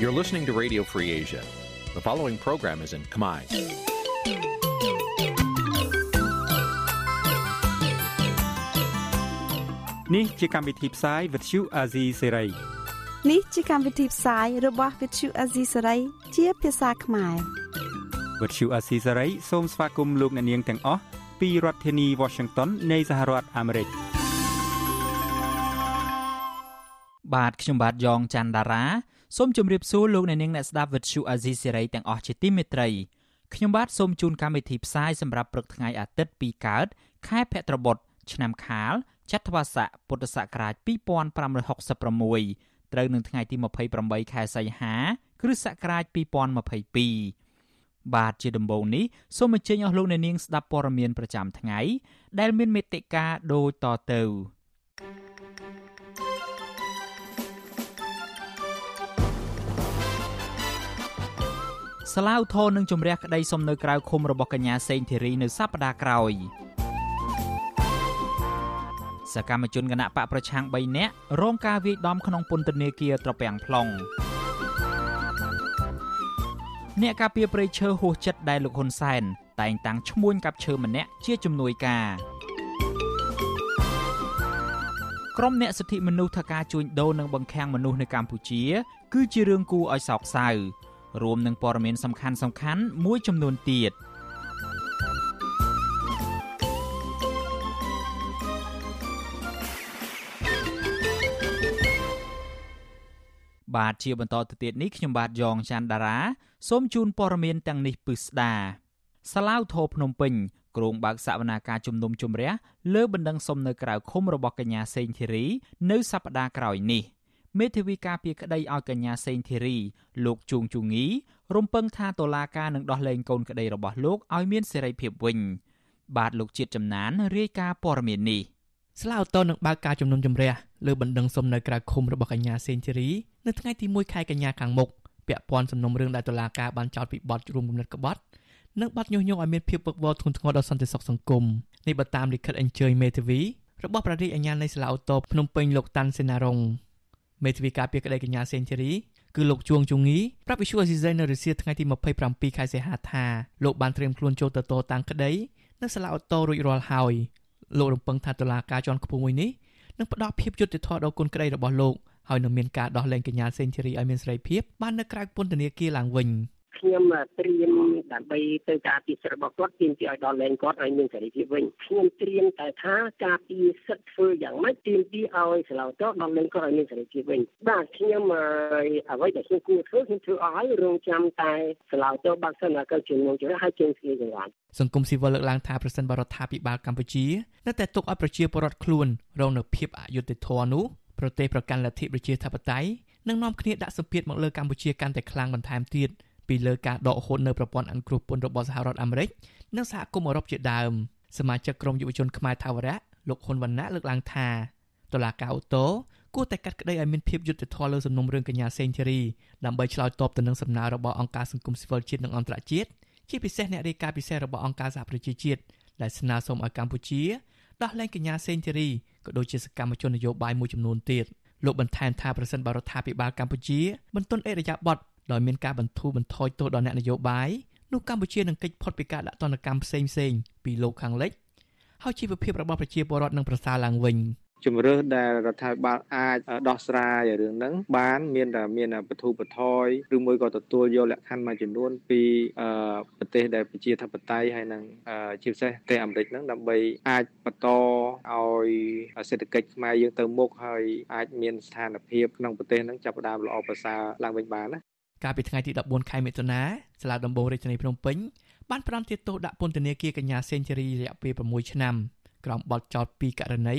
You're listening to Radio Free Asia. The following program is in Khmer. នេះជាកម្មវិធីផ្សាយ Vuthu Azizi Serai នេះជាកម្មវិធីផ្សាយរបស់ Vuthu Azizi Serai ជាភាសាខ្មែរ Vuthu Azizi Serai សូមស្វាគមន៍លោកអ្នកនាងទាំងអស់ពីរដ្ឋធានី Washington នៃសហរដ្ឋអាមេរិកបាទខ្ញុំបាទយ៉ងច័ន្ទដារា សូមជម្រាបសួរលោកអ្នកនាងអ្នកស្ដាប់ Vuthu Azizi Serai ទាំងអស់ជាទីមេត្រីខ្ញុំបាទសូមជូនកម្មវិធីផ្សាយសម្រាប់ព្រឹកថ្ងៃអាទិត្យ2កើតខែភទ្របទឆ្នាំខាលចត្វាស័កពុទ្ធសករាជ2566ត្រូវនឹងថ្ងៃទី28ខែសីហា គ្រិស្តសករាជ2022បាទជាដំបូងនេះសូមអញ្ជើញអស់លោកអ្នកនាងស្ដាប់ព័ត៌មានប្រចាំថ្ងៃដែលមានមេត្តាដូចតទៅ សាឡាវធននឹងជំរះក្តីសុំនៅក្រៅឃុំរបស់កញ្ញាសេងធីរីនៅសប្តាហ៍ក្រោយសកម្មជនគណៈបកប្រឆាំង3នាក់រងការវាយដំក្នុងពន្ធនាគារត្រពាំង plong អ្នកការពារព្រៃឈើហួសចិត្តដែលលោកហ៊ុនសែនតែងតាំងឈ្មួញកាប់ឈើម្នាក់ជាជំនួយការក្រុមអ្នកសិទ្ធិមនុស្សថាការជួញដូរនិងបង្ខាំងមនុស្សនៅកម្ពុជា គឺជារឿងគួរឲ្យសោកសៅ រួមនឹងព័ត៌មានសំខាន់សំខាន់មួយចំនួនទៀត។បាទជាបន្តទៅទៀតនេះខ្ញុំបាទយ៉ងច័ន្ទដារាសូមជូនព័ត៌មានទាំងនេះពិស្ដាសាឡាវធោភ្នំពេញក្រុងបើកសវនាការជំនុំជម្រះលើបណ្ដឹងសុំនៅក្រៅឃុំរបស់កញ្ញាសេងធីរី នៅសប្តាហ៍ក្រោយនេះ មេធាវីការពារក្តីឲ្យកញ្ញាសេងធីរីលោកជួងជូងីរំពឹងថាតុលាការនឹងដោះលែងកូនក្តីរបស់លោកឲ្យមានសេរីភាពវិញ បាទលោកជាតិចំណានរាយការណ៍ព័ត៌មាននេះស្លាវតនឹងបើកការជំនុំជម្រះលើបណ្ដឹងសុំនៅក្រៅឃុំរបស់កញ្ញាសេងធីរីនៅថ្ងៃទី1ខែកញ្ញាខាងមុខពាក់ព័ន្ធសំណុំរឿងដែលតុលាការបានចោទពីបទរួមគំនិតក្បត់និងបទញុះញង់ឲ្យមានភាពវឹកវរធ្ងន់ធ្ងរដល់សន្តិសុខសង្គមនេះបើតាមលិខិតអញ្ជើញមេធាវីរបស់ប្រធានាធិបតីអាជ្ញានៃសាលាអូតូភ្នំពេញលោកតាន់សេណារុង មេធាវីការពារក្តីកញ្ញាសេងធីរីគឺលោកជួងជងីប្រាប់វិសុអេស៊ីសីនៅរុស្ស៊ីថ្ងៃទី27ខែសីហាថាលោកបានត្រៀមខ្លួនចូលទៅតតាំងក្តីនៅសាលាអូតូរួចរាល់ហើយលោករំពឹងថាតុលាការជាន់ខ្ពស់មួយនេះនឹងផ្ដល់ភាពយុត្តិធម៌ដល់គុណក្តីរបស់លោកហើយនឹងមានការដោះលែងកញ្ញាសេងធីរីឲ្យមានសេរីភាពបាននៅក្រៅពន្ធនាគារឡើងវិញ ខ្ញុំត្រៀមដើម្បីទៅការពារសិទ្ធិរបស់គាត់ទាមទារឲ្យដល់លែងគាត់ឲ្យមានសេរីភាពវិញខ្ញុំត្រៀមតែថាការពារសិទ្ធិធ្វើយ៉ាងម៉េចទាមទារឲ្យសាឡាវតដល់លែងគាត់ឲ្យមានសេរីភាពវិញបាទខ្ញុំអ្វីដែលខ្ញុំគួរធ្វើខ្ញុំធ្វើអស់ហើយរងចាំតែសាឡាវតបើកសិនអាកលជំនុំជម្រះឲ្យជើងស្គីចង្វាន់សង្គមស៊ីវិលលើកឡើងថាប្រសិនបរដ្ឋាភិបាលកម្ពុជានៅតែទុកឲ្យប្រជាពលរដ្ឋខ្លួនរងនៅភាពអយុត្តិធម៌នោះប្រទេសប្រកាន់លទ្ធិប្រជាធិបតេយ្យនឹងនាំគ្នាដាក់សម្ពាធមកលើកម្ពុជាកាន់តែខ្លាំងបន្ថែមទៀត ពីលើការដកហូតនៅប្រព័ន្ធអន្តរពន្ធរបស់សហរដ្ឋអាមេរិកនិងសហគមន៍អឺរ៉ុបជាដើមសមាជិកក្រុមយុវជនខ្មែរថាវរៈលោកហ៊ុនវណ្ណៈលើកឡើងថាតុលាការអូតូគួរតែកាត់ក្តីឲ្យមានភាពយុត្តិធម៌លើសំណុំរឿងកញ្ញាសេងធីរីដើម្បីឆ្លើយតបទៅនឹងសំណើរបស់អង្គការសង្គមស៊ីវិលជាតិនិងអន្តរជាតិជាពិសេសអ្នករាយការណ៍ពិសេសរបស់អង្គការសហប្រជាជាតិដែលស្នើសុំឲ្យកម្ពុជាដោះលែងកញ្ញាសេងធីរីក៏ដូចជាសកម្មជននយោបាយមួយចំនួនទៀតលោកបន្ថែមថាប្រសិនបរដ្ឋាភិបាលកម្ពុជាបន្ទន់អេរយាប័ត ដោយមានការបន្ធូរបន្ថយទោសដល់អ្នកនយោបាយនោះកម្ពុជានឹងគេចផុតពីការដាក់ទណ្ឌកម្មផ្សេងផ្សេងពីលោកខាងលិចហើយជីវភាពរបស់ប្រជាពលរដ្ឋនឹងប្រសើរឡើងវិញជំរឿសដែលរដ្ឋាភិបាលអាចដោះស្រាយរឿងហ្នឹងបានមានតែមានបទុបថយឬមួយក៏ទទួលយកលក្ខខណ្ឌមួយចំនួនពីប្រទេសដែលប្រជាធិបតេយ្យហើយនឹងជាពិសេសប្រទេសអាមេរិកហ្នឹងដើម្បីអាចបន្តឲ្យសេដ្ឋកិច្ចខ្មែរយើងទៅមុខហើយអាចមានស្ថានភាពក្នុងប្រទេសហ្នឹងចាប់ផ្ដើមល្អប្រសើរឡើងវិញបានណា កាលពីថ្ងៃទី14ខែមិថុនាសាលាដំបងរាជធានីភ្នំពេញបានផ្តន្ទាទោសដាក់ពន្ធនាគារកញ្ញាសេនជូរីរយៈពេល6ឆ្នាំក្រោមបទចោទពីករណី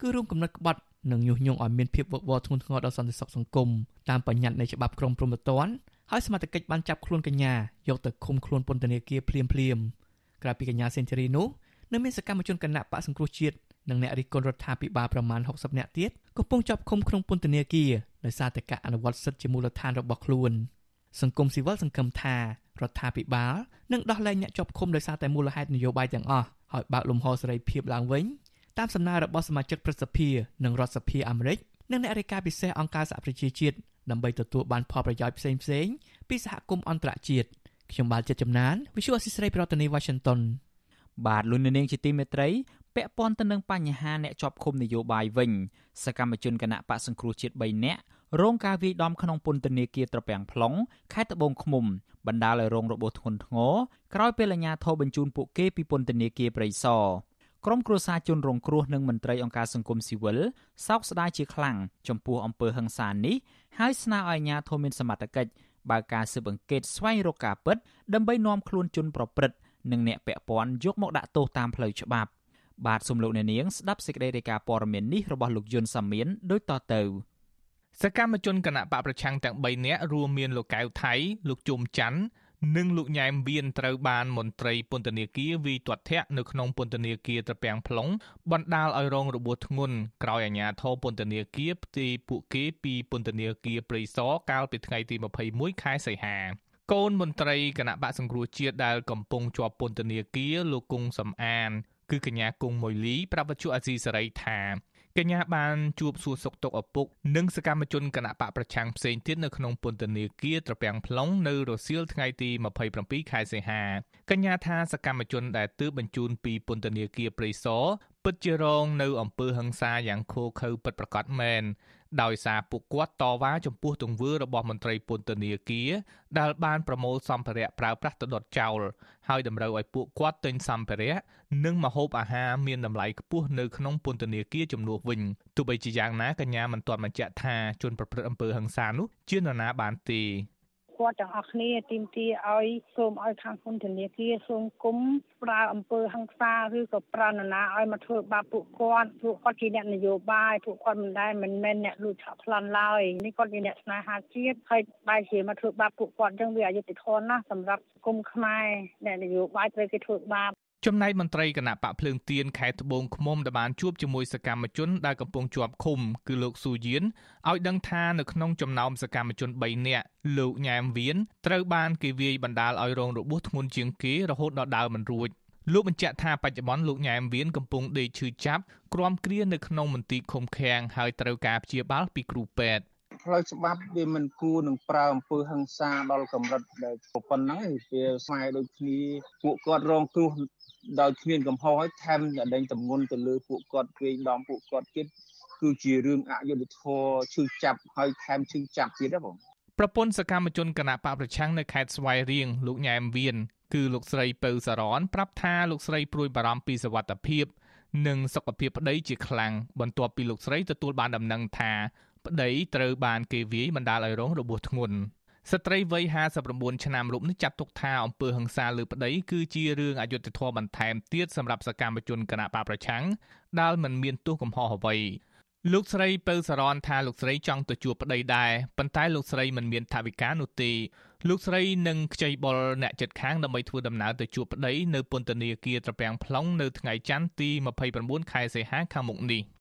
គឺរួមកំណត់ក្បត់និងញុះញង់ឲ្យមានភាពវឹកវរធ្ងន់ធ្ងរដល់សន្តិសុខសង្គមតាមបញ្ញត្តិនៃច្បាប់ក្រមព្រហ្មទណ្ឌហើយសមត្ថកិច្ចបានចាប់ខ្លួនកញ្ញាយកទៅឃុំខ្លួនពន្ធនាគារភ្លាមភ្លាមក្រៅពីកញ្ញាសេនជូរីនោះនៅមានសកម្មជនគណៈបកសង្គ្រោះជាតិនិងអ្នករិះគន់រដ្ឋាភិបាលប្រមាណ60នាក់ទៀតកំពុងជាប់ឃុំក្នុងពន្ធនាគារដោយសារតែការអនុវត្តសិទ្ធិជាមូលដ្ឋានរបស់ខ្លួន សង្គមស៊ីវិលសង្ឃឹមថារដ្ឋាភិបាលនឹងដោះលែងអ្នកជាប់ឃុំដោយសារតែមូលហេតុនយោបាយទាំងអស់ហើយបើកលំហសេរីភាពឡើងវិញតាមសំណើរបស់សមាជិកព្រឹទ្ធសភានិងរដ្ឋសភាអាមេរិកនិងអ្នករាយការណ៍ពិសេសអង្គការសហប្រជាជាតិដើម្បីទទួលបានផលប្រយោជន៍ផ្សេងៗពីសហគមន៍អន្តរជាតិខ្ញុំបាទចិត្តចំណាន Visual Assisray ប្រធានាទី Washington បាទលោកនាងជាទីមេត្រីពាក់ព័ន្ធទៅនឹងបញ្ហាអ្នកជាប់ឃុំនយោបាយវិញសកម្មជនគណៈបកសង្គ្រោះជាតិ3នាក់ រងការវាយដំក្នុងពន្ធនាគារត្រពាំង plong ខេត្តត្បូងឃ្មុំបណ្ដាលឲ្យរងរបួសធ្ងន់ធ្ងរក្រោយពេលអាជ្ញាធរបញ្ជូនពួកគេពីពន្ធនាគារព្រៃសរក្រុមគ្រួសារជនរងគ្រោះនិងមន្ត្រីអង្គការសង្គមស៊ីវិលសោកស្ដាយជាខ្លាំងចំពោះអំពើហិង្សានេះហើយស្នើឲ្យអាជ្ញាធរមានសមត្ថកិច្ចបើកការស៊ើបអង្កេតស្វែងរកការពិតដើម្បីនាំខ្លួនជនប្រព្រឹត្តនិងអ្នកពាក់ព័ន្ធយកមកដាក់ទោសតាមផ្លូវច្បាប់បាទសូមលោកអ្នកនាងស្ដាប់សេចក្តីរាយការណ៍ព័ត៌មាននេះរបស់លោកយុនសាមៀនដូចតទៅ សកម្មជនគណៈបកប្រឆាំងទាំង3នាក់រួមមានលោកកៅថៃលោកជុំច័ន្ទនិងលោកញ៉ែមវៀនត្រូវបានមន្ត្រីពន្ធនាគារវីទាត់ធាក់នៅក្នុងពន្ធនាគារត្រពាំង plong បណ្ដាលឲ្យរងរបួសធ្ងន់ក្រោយអាជ្ញាធរពន្ធនាគារផ្ទេរពួកគេពីពន្ធនាគារព្រៃសរកាលពីថ្ងៃទី21ខែសីហាកូនមន្ត្រីគណៈបកសង្គ្រោះជាតិដែលកំពុងជាប់ពន្ធនាគារលោកគង់សំអាន គឺកញ្ញាគង់ម៉ុយលីប្រាប់វិទ្យុអាស៊ីសេរីថា កញ្ញាបានជួបសួរសុខទុក្ខឪពុកនិងសកម្មជនគណៈបកប្រឆាំងផ្សេងទៀតនៅក្នុងពន្ធនាគារត្រពាំង plong នៅរសៀលថ្ងៃទី27ខែសីហាកញ្ញាថាសកម្មជនដែលទើបបញ្ជូនពីពន្ធនាគារព្រៃសរពិតជារងនៅអំពើហិង្សាយ៉ាងឃោរឃៅពិតប្រាកដមែន ដោយសារពួកគាត់តវ៉ាចំពោះទង្វើរបស់មន្ត្រីពន្ធនាគារដែលបានប្រមូលសម្ភារៈប្រើប្រាស់ទៅដុតចោលហើយតម្រូវឲ្យពួកគាត់ទិញសម្ភារៈនិងម្ហូបអាហារមានតម្លៃខ្ពស់នៅក្នុងពន្ធនាគារចំនួនវិញទោះបីជាយ៉ាងណាកញ្ញាមិនទាន់បញ្ជាក់ថាជនប្រព្រឹត្តអំពើហិង្សានោះជានរណាបានទេ គាត់ទាំងអស់គ្នាទីមទីឲ្យសូមឲ្យខាងគុណធនាគារសូមគុំប្រើអំពើហ ংস ាឬក៏ប្រើនរណាឲ្យមកធ្វើបាបពួកគាត់ពួកគាត់ជាអ្នកនយោបាយពួកគាត់មិនដែលមិនមែនអ្នកលួចឆក់ប្លន់ឡើយនេះគាត់ជាអ្នកស្នេហាជាតិហើយបែរជាមកធ្វើបាបពួកគាត់អញ្ចឹងវាអយុត្តិធម៌ណាស់សម្រាប់គុំខ្មែរអ្នកនយោបាយត្រូវគេធ្វើបាប ចំណែកមន្ត្រីគណៈបកភ្លើងទៀនខេត្តត្បូងឃ្មុំដែលបានជួបជាមួយសកម្មជនដែលកំពុងជាប់ឃុំគឺលោកស៊ូយៀនឲ្យដឹងថានៅក្នុងចំណោមសកម្មជន3នាក់លោកញ៉ែមវៀនត្រូវបានគេវាយបណ្ដាលឲ្យរងរបួសធ្ងន់ជាងគេរហូតដល់ដើរមិនរួចលោកបញ្ជាក់ថាបច្ចុប្បន្នលោកញ៉ែមវៀនកំពុងដេកឈឺចាប់គ្រាំគ្រានៅក្នុងមន្ទីរឃុំឃាំងហើយត្រូវការព្យាបាលពីគ្រូពេទ្យផ្លូវច្បាប់វាមិនគួរនឹងប្រើអំពើហិង្សាដល់កម្រិតដែលប៉ុណ្ណឹងវាស្មាយដូចគ្នាពួកគាត់រងគ្រោះ ដោយគ្មានកំហុសហើយថែមដេញតំងន់ទៅលើពួកគាត់ពេងដំពួកគាត់ទៀតគឺជារឿងអយុត្តិធម៌ឈឺចាប់ហើយថែមឈឺចាប់ទៀតណាបងប្រពន្ធសកម្មជនគណៈបកប្រឆាំងនៅខេត្តស្វាយរៀងលោកញ៉ែមវៀនគឺលោកស្រីពៅសារ៉នប្រាប់ថាលោកស្រីព្រួយបារម្ភពីសវត្ថភាព និងសុខភាពប្តីជាខ្លាំងបន្ទាប់ពីលោកស្រីទទួលបានដំណឹងថាប្តីត្រូវបានគេវាយបណ្ដាលឲ្យរងរបួសធ្ងន់ ស្ត្រីវ័យ59ឆ្នាំរូបនេះចាត់ទុកថាអំពើហិង្សាលើប្តីគឺជារឿងអយុត្តិធម៌បន្ថែមទៀតសម្រាប់សកម្មជនគណបកប្រឆាំងដែលមិនមានទោសកំហុសអ្វីលោកស្រីពៅសរនថាលោកស្រីចង់ទៅជួបប្តីដែរប៉ុន្តែលោកស្រីមិនមានថវិកានោះទេលោកស្រីនឹងខ្ចីបុលអ្នកចិត្តខាងដើម្បីធ្វើដំណើរទៅជួបប្តីនៅពន្ធនាគារត្រពាំង plong នៅថ្ងៃច័ន្ទទី29ខែសីហាខាងមុខនេះខ្ញុំ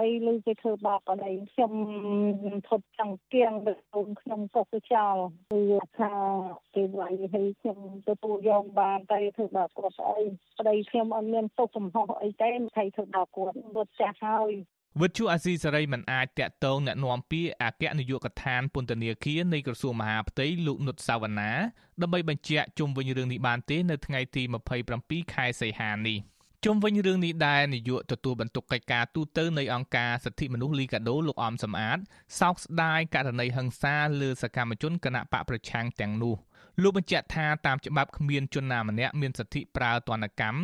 អីឬគេធ្វើបាបអីខ្ញុំធប់ចង្កៀងទៅក្នុងសុខវិជ្ជាគឺថាគេវាយឲ្យខ្ញុំទទួលយកបានតែធ្វើបាបគាត់អីប្តីខ្ញុំអត់មានទុកកំហុសអីទេមិនថៃធ្វើបាបគាត់រត់ចាស់ហើយវិទ្យុអាស៊ីសេរីមិនអាចតាក់ទងណែនាំពីអគ្គនាយកដ្ឋានពន្ធនាគារនៃក្រសួងមហាផ្ទៃលោកនុតសាវណ្ណាដើម្បីបញ្ជាក់ជុំវិញរឿងនេះបានទេនៅថ្ងៃទី27ខែសីហានេះ។ ជុំវិញរឿងនេះដែរនាយកទទួលបន្ទុកកិច្ចការទូតនៃអង្គការសិទ្ធិមនុស្សលីកាដូលោកអំសំអាតសោកស្ដាយករណីហិង្សាលើសកម្មជនគណៈបកប្រឆាំងទាំងនោះលោកបញ្ជាក់ថាតាមច្បាប់គ្មានជនណាម្នាក់មានសិទ្ធិប្រើទណ្ឌកម្ម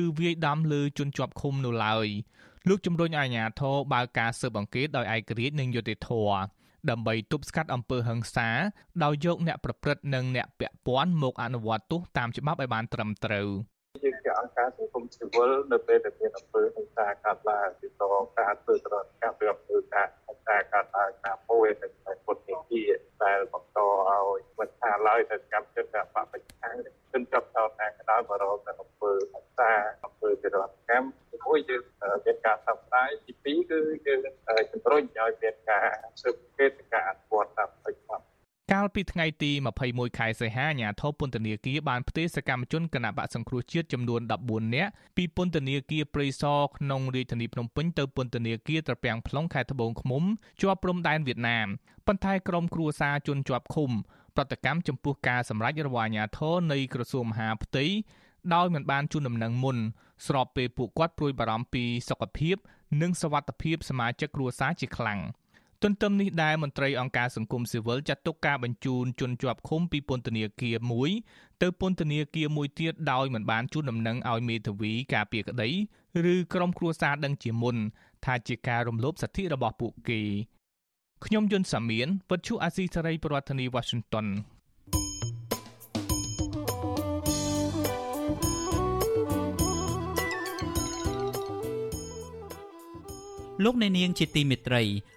ឬវាយដំលើជនជាប់ឃុំនោះឡើយលោកជំរុញអាជ្ញាធរបើកការស៊ើបអង្កេតដោយឯករាជ្យនិងយុត្តិធម៌ដើម្បីទប់ស្កាត់អំពើហិង្សាដោយយកអ្នកប្រព្រឹត្តនិងអ្នកពាក់ព័ន្ធមកអនុវត្តទោសតាមច្បាប់ឲ្យបានត្រឹមត្រូវ។ យើងជាអង្គការសង្គមស៊ីវិលនៅពេលដែលមានអំពើហិង្សាកើតឡើងពីតការធ្វើត្រង់ការពីអំពើការហិង្សាកើតឡើងតាមមួយនៅក្នុងពុទ្ធនីតិដែលបន្តឲ្យមិនថាឡើយទៅកម្មជនដែលបពប្រឆាំងជនជាប់ចោតតែកដៅបរោទៅអំពើហិង្សាអំពើចរិតកម្មមួយយើងមានការផ្សព្វផ្សាយទី2គឺយើងជំរុញឲ្យមានការស៊ើបអង្កេតការអនុវត្តតាមច្បាប់ កាលពីថ្ងៃទី21ខែសីហាអាជ្ញាធរពន្ធនាគារបានផ្ទេរសកម្មជនគណបកសង្គ្រោះជាតិចំនួន14នាក់ពីពន្ធនាគារព្រៃសរក្នុងរាជធានីភ្នំពេញទៅពន្ធនាគារត្រពាំង plong ខេត្តត្បូងឃ្មុំជាប់ព្រំដែនវៀតណាមប៉ុន្តែក្រុមគ្រួសារជនជាប់ឃុំប្រតិកម្មចំពោះការសម្រេចរបស់អាជ្ញាធរនៃក្រសួងមហាផ្ទៃដោយមិនបានជូនដំណឹងមុនស្របពេលពួកគាត់ព្រួយបារម្ភពីសុខភាព និងសុវត្ថិភាពសមាជិកគ្រួសារជាខ្លាំង។ ទន្ទឹមនេះដែរមន្ត្រីអង្គការសង្គមស៊ីវិលចាត់ទុកការបញ្ជូនជនជាប់ឃុំពីពន្ធនាគារមួយទៅពន្ធនាគារមួយទៀតដោយមិនបានជូនដំណឹងឲ្យមេធាវីការពារក្តីឬក្រុមគ្រួសារដឹងជាមុន ថាជាការរំលោភសិទ្ធិរបស់ពួកគេខ្ញុំយុនសាមៀនវិទ្យុអាស៊ីសេរីប្រធានាធិបតី Washington លោកអ្នកនាងជាទីមេត្រី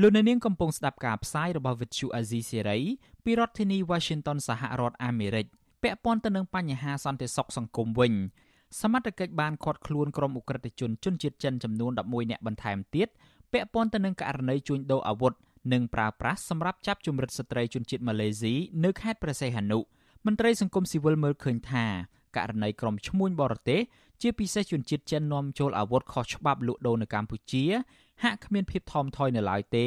លោកអ្នកនាងកំពុងស្ដាប់ការផ្សាយរបស់ Vuthu Azizi Serai ពីរដ្ឋធានី Washington សហរដ្ឋអាមេរិកពាក់ព័ន្ធទៅនឹងបញ្ហាសន្តិសុខសង្គមវិញសមត្ថកិច្ចបានឃាត់ខ្លួនក្រុមអ ுக ្រិតជនជនជាតិចិនចំនួន11នាក់បន្ថែមទៀតពាក់ព័ន្ធទៅនឹងករណីជួញដូរអាវុធនិងប្រើប្រាស់សម្រាប់ចាប់ជំរិតស្ត្រីជនជាតិម៉ាឡេស៊ីនៅខេត្តព្រះសីហនុមន្ត្រីសង្គមស៊ីវិលមើលឃើញថាករណីក្រុមឈ្មួញបរទេស ជាពិសេសជនជាតិចិននាំចូលអាវុធខុសច្បាប់លក់ដូរនៅកម្ពុជា ហាក់គ្មានភាពថមថយនៅឡើយទេ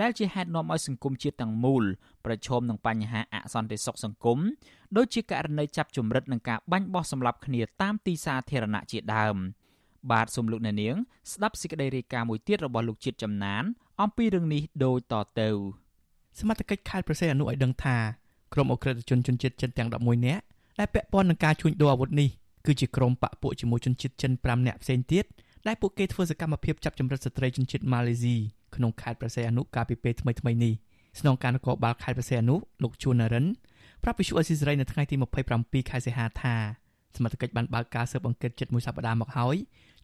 ដែលជាហេតុនាំឲ្យសង្គមជាតិទាំងមូលប្រឈមនឹងបញ្ហាអសន្តិសុខសង្គមដូចជាករណីចាប់ជំរិតនិងការបាញ់បោះសម្លាប់គ្នាតាមទីសាធារណៈជាដើមបាទសូមលោកអ្នកនាងស្ដាប់សេចក្តីរាយការណ៍មួយទៀតរបស់លោកជាតិចំណាន អំពីរឿងនេះដូចតទៅសមត្ថកិច្ចខេត្តប្រសេអនុឲ្យដឹងថាក្រុមអ ுக ្រិតជនជនជាតិចិនទាំង11នាក់ដែលពាក់ព័ន្ធនឹងការជួញដូរអាវុធនេះ គឺជាក្រុមបកពួកជាមួយជនជាតិចិន5នាក់ផ្សេងទៀតដែលពួកគេធ្វើសកម្មភាពចាប់ចម្រិតស្ត្រីជនជាតិម៉ាឡេស៊ីក្នុងខេត្តប្រសេអនុកាលពីពេលថ្មីៗនេះស្នងការនគរបាលខេត្តប្រសេអនុលោកជួននរិនប្រាប់វិសុអេស៊ីសរ៉ៃនៅថ្ងៃទី27ខែសីហាថាសមត្ថកិច្ចបានបើកការស៊ើបអង្កេតជិតមួយសប្តាហ៍មកហើយ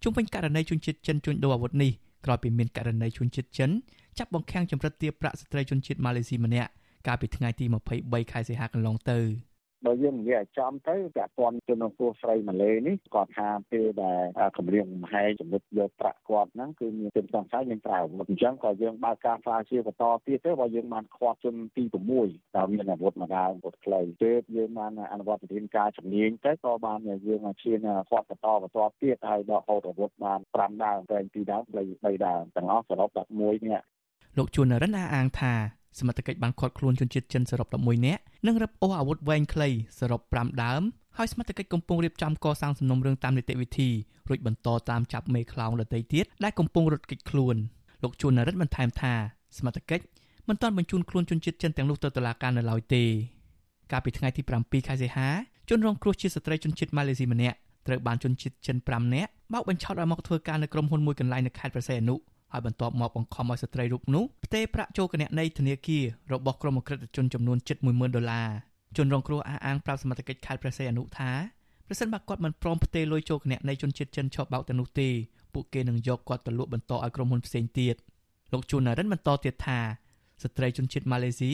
ជុំវិញករណីជនជាតិចិនជួញដូរអាវុធនេះក្រោយពីមានករណីជនជាតិចិនចាប់បង្ខាំងចម្រិតទាបប្រាក់ស្ត្រីជនជាតិម៉ាឡេស៊ីម្នាក់កាលពីថ្ងៃទី23ខែសីហាកន្លងទៅ។ បើយើងនិយាយឲ្យចំទៅពាក់ព័ន្ធជនអង្គស្រីម៉ាឡេនេះគាត់ថាពេលដែលគម្រាមកំហែងចំណុចយកប្រាក់គាត់ហ្នឹងគឺមានជនសង្ស័យមានប្រើអាវុធអញ្ចឹងក៏យើងបើកការស្រាវជ្រាវបន្តទៀតទៅបើយើងបានខាត់ជនទី6ដែលមានអាវុធម្ដងអាវុធខ្លីពេលយើងបានអនុវត្តវិធានការជំនាញទៅក៏បានយើងឈានខាត់បន្តបន្តទៀតហើយដកហូតអាវុធបាន5ដើមតែ2ដើម3ដើមទាំងអស់សរុប11នាក់លោកជួននរិនអះអាងថា សមត្ថកិច្ចបានឃាត់ខ្លួនជនជាតិចិនសរុប11នាក់និងរឹបអូសអាវុធវែងខ្លីសរុប5ដើមហើយសមត្ថកិច្ចកំពុងរៀបចំកសាងសំណុំរឿងតាមនីតិវិធីរួចបន្តតាមចាប់មេខ្លោងដទៃទៀតដែលកំពុងរត់គេចខ្លួនលោកជួននរិទ្ធបន្ថែមថាសមត្ថកិច្ចមិនទាន់បញ្ជូនខ្លួនជនជាតិចិនទាំងនោះទៅតុលាការនៅឡើយទេកាលពីថ្ងៃទី7ខែសីហាជនរងគ្រោះជាស្ត្រីជនជាតិម៉ាឡេស៊ីម្នាក់ត្រូវបានជនជាតិចិន5នាក់បោកបញ្ឆោតឲ្យមកធ្វើការនៅក្រុមហ៊ុនមួយកន្លែងនៅខេត្តប្រសេអនុ ហើយបន្ទាប់មកបង្ខំឲ្យស្ត្រីរូបនោះផ្ទេរប្រាក់ចូលគណនីធនាគាររបស់ក្រុមអក្រិតជនចំនួន710,000ដុល្លារជនរងគ្រោះអះអាងប្រាប់សមត្ថកិច្ចខេត្តព្រះសីហនុថាប្រសិនបើគាត់មិនព្រមផ្ទេរលុយចូលគណនីជនជាតិចិនឆោបបោកទៅនោះទេពួកគេនឹងយកគាត់ទៅលក់បន្តឲ្យក្រុមហ៊ុនផ្សេងទៀតលោកជួននរិនបន្តទៀតថាស្ត្រីជនជាតិម៉ាឡេស៊ី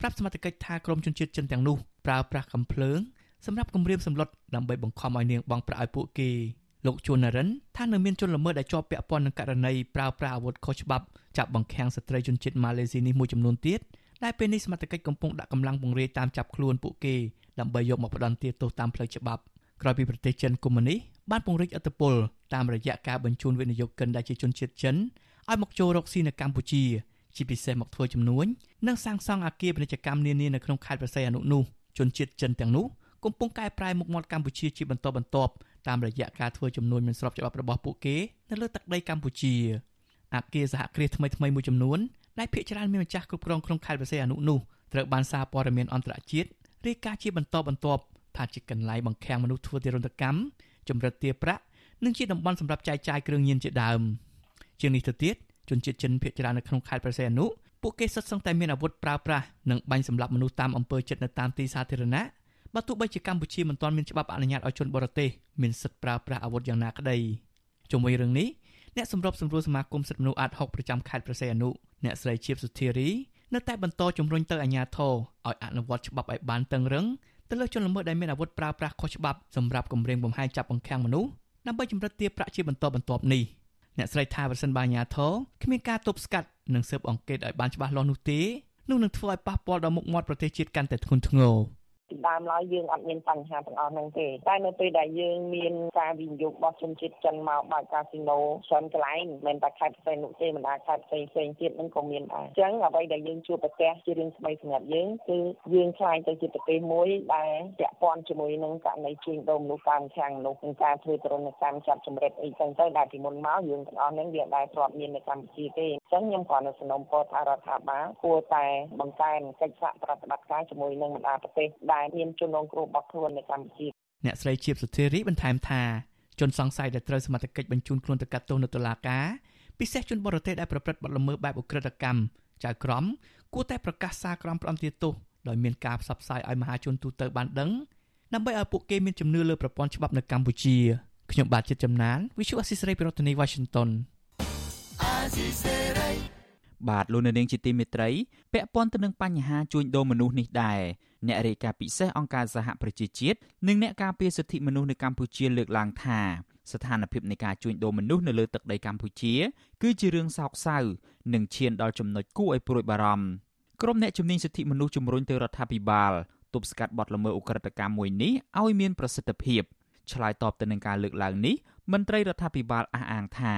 ប្រាប់សមត្ថកិច្ចថាក្រុមជនជាតិចិនទាំងនោះប្រើប្រាស់កំភ្លើងសម្រាប់គម្រាមសម្លុតដើម្បីបង្ខំឲ្យនាងបង់ប្រាក់ឲ្យពួកគេ លោកជួននរិនថានៅមានជនល្មើសដែលជាប់ពាក់ព័ន្ធនឹងករណីប្រើប្រាស់អាវុធខុសច្បាប់ចាប់បង្ខាំងស្ត្រីជនជាតិម៉ាឡេស៊ីនេះមួយចំនួនទៀតដែលពេលនេះសមត្ថកិច្ចកំពុងដាក់កម្លាំងពង្រាយតាមចាប់ខ្លួនពួកគេដើម្បីយកមកផ្ដន្ទាទោសតាមផ្លូវច្បាប់ក្រោយពីប្រទេសចិនកុម្មុយនីសបានពង្រីកឥទ្ធិពលតាមរយៈការបញ្ជូនវិនិយោគិនដែលជាជនជាតិចិនឲ្យមកចូលរកស៊ីនៅកម្ពុជា ជាពិសេសមកធ្វើជំនួញនិងសាងសង់អគារពាណិជ្ជកម្មនានានៅក្នុងខេត្តប្រស័យអនុនោះជនជាតិចិនទាំងនោះកំពុងកែប្រែមុខមាត់កម្ពុជាជាបន្តបន្ទាប់ តាមរយៈការធ្វើចំនួនមិនស្របច្បាប់របស់ពួកគេនៅលើទឹកដីកម្ពុជាអគារសហគ្រាសថ្មីថ្មីមួយចំនួនដែលភាគច្រើនមានម្ចាស់គ្រប់គ្រងក្នុងខេត្តបរសេអនុនោះត្រូវបានសារព័ត៌មានអន្តរជាតិរាយការណ៍ជាបន្តបន្ទាប់ថាជាកន្លែងបង្ខាំងមនុស្សធ្វើទារុណកម្មចម្រិតទារប្រាក់និងជាតំបន់សម្រាប់ចែកចាយគ្រឿងញៀនជាដើមជាងនេះទៅទៀតជនជាតិចិនភាគច្រើននៅក្នុងខេត្តប្រសេអនុពួកគេសុទ្ធសឹងតែមានអាវុធប្រើប្រាស់និងបាញ់សម្លាប់មនុស្សតាមអំពើចិត្តនៅតាមទីសាធារណៈ បើទោះបីជាកម្ពុជាមិនទាន់មានច្បាប់អនុញ្ញាតឲ្យជនបរទេសមានសិទ្ធិប្រើប្រាស់អាវុធយ៉ាងណាក្តីជុំវិញរឿងនេះអ្នកសម្របសម្រួលសមាគមសិទ្ធិមនុស្សអាត6ប្រចាំខេត្តប្រសេអនុអ្នកស្រីជាបសុធារីនៅតែបន្តជំរុញទៅអាជ្ញាធរឲ្យអនុវត្តច្បាប់ឲ្យបានតឹងរឹងទៅលើជនល្មើសដែលមានអាវុធប្រើប្រាស់ខុសច្បាប់សម្រាប់គម្រាមកំហែងចាប់បង្ខាំងមនុស្សដើម្បីចម្រិតទារប្រាក់ជាបន្តបន្ទាប់នេះអ្នកស្រីថាប្រសិនបើអាជ្ញាធរគ្មានការទប់ស្កាត់និងស៊ើបអង្កេតឲ្យបានច្បាស់លាស់នោះទេនោះនឹងធ្វើឲ្យប៉ះពាល់ដល់មុខមាត់ប្រទេសជាតិកាន់តែធ្ងន់ធ្ងរ។ ពីដើមឡើយយើងអត់មានបញ្ហាទាំងអស់ហ្នឹងទេតែនៅពេលដែលយើងមានការវិនិយោគរបស់ជនជាតិចិនមកបើកកាស៊ីណូច្រើនកន្លែងមិនមែនតែខេត្តផ្សេងនោះទេមិនថាខេត្តផ្សេងផ្សេងទៀតហ្នឹងក៏មានដែរអញ្ចឹងអ្វីដែលយើងជួបប្រទះជារឿងថ្មីសម្រាប់យើងគឺយើងខ្លាយទៅជាប្រទេសមួយដែលពាក់ព័ន្ធជាមួយនឹងករណីជួញដូរមនុស្សតាមខាងមនុស្សនិងការធ្វើទរណកម្មចាប់ចម្រិតអីចឹងទៅដែលពីមុនមកយើងទាំងអស់ហ្នឹងវាដែរធ្លាប់មាននៅកម្ពុជាទេអញ្ចឹងខ្ញុំគ្រាន់តែសំណូមពរថារដ្ឋាភិបាលគួរតែបង្កើនកិច្ចសហប្រតិបត្តិការជាមួយនឹងបណ្ដាប្រទេសដែលមានជនរងគ្រោះរបស់ខ្លួននៅកម្ពុជាអ្នកស្រីជាបសុធារីបន្ថែមថាជនសង្ស័យដែលត្រូវសមត្ថកិច្ចបញ្ជូនខ្លួនទៅកាត់ទោសនៅតុលាការពិសេសជនបរទេសដែលប្រព្រឹត្តបទល្មើសបែបឧក្រិដ្ឋកម្មចៅក្រមគួរតែប្រកាសសារក្រមផ្ដំទាទោសដោយមានការផ្សព្វផ្សាយឲ្យមហាជនទូទៅបានដឹងដើម្បីឲ្យពួកគេមានជំនឿលើប្រព័ន្ធច្បាប់នៅកម្ពុជាខ្ញុំបាទចិត្តចំណាន Visual Assisray ពីរដ្ឋធានី Washington បាទលោកនាងជាទីមេត្រីពាក់ព័ន្ធទៅនឹងបញ្ហាជួញដូរមនុស្សនេះដែរ អ្នករាយការណ៍ពិសេសអង្គការសហប្រជាជាតិនិងអ្នកការពារសិទ្ធិមនុស្សនៅកម្ពុជាលើកឡើងថាស្ថានភាពនៃការជួញដូរមនុស្សនៅលើទឹកដីកម្ពុជា គឺជារឿងសោកសៅនិងឈានដល់ចំណុចគួរឲ្យព្រួយបារម្ភក្រុមអ្នកជំនាញសិទ្ធិមនុស្សជំរុញទៅរដ្ឋាភិបាលទប់ស្កាត់បទល្មើសឧក្រិដ្ឋកម្មមួយនេះឲ្យមានប្រសិទ្ធភាពឆ្លើយតបទៅនឹងការលើកឡើងនេះមន្ត្រីរដ្ឋាភិបាលអះអាងថា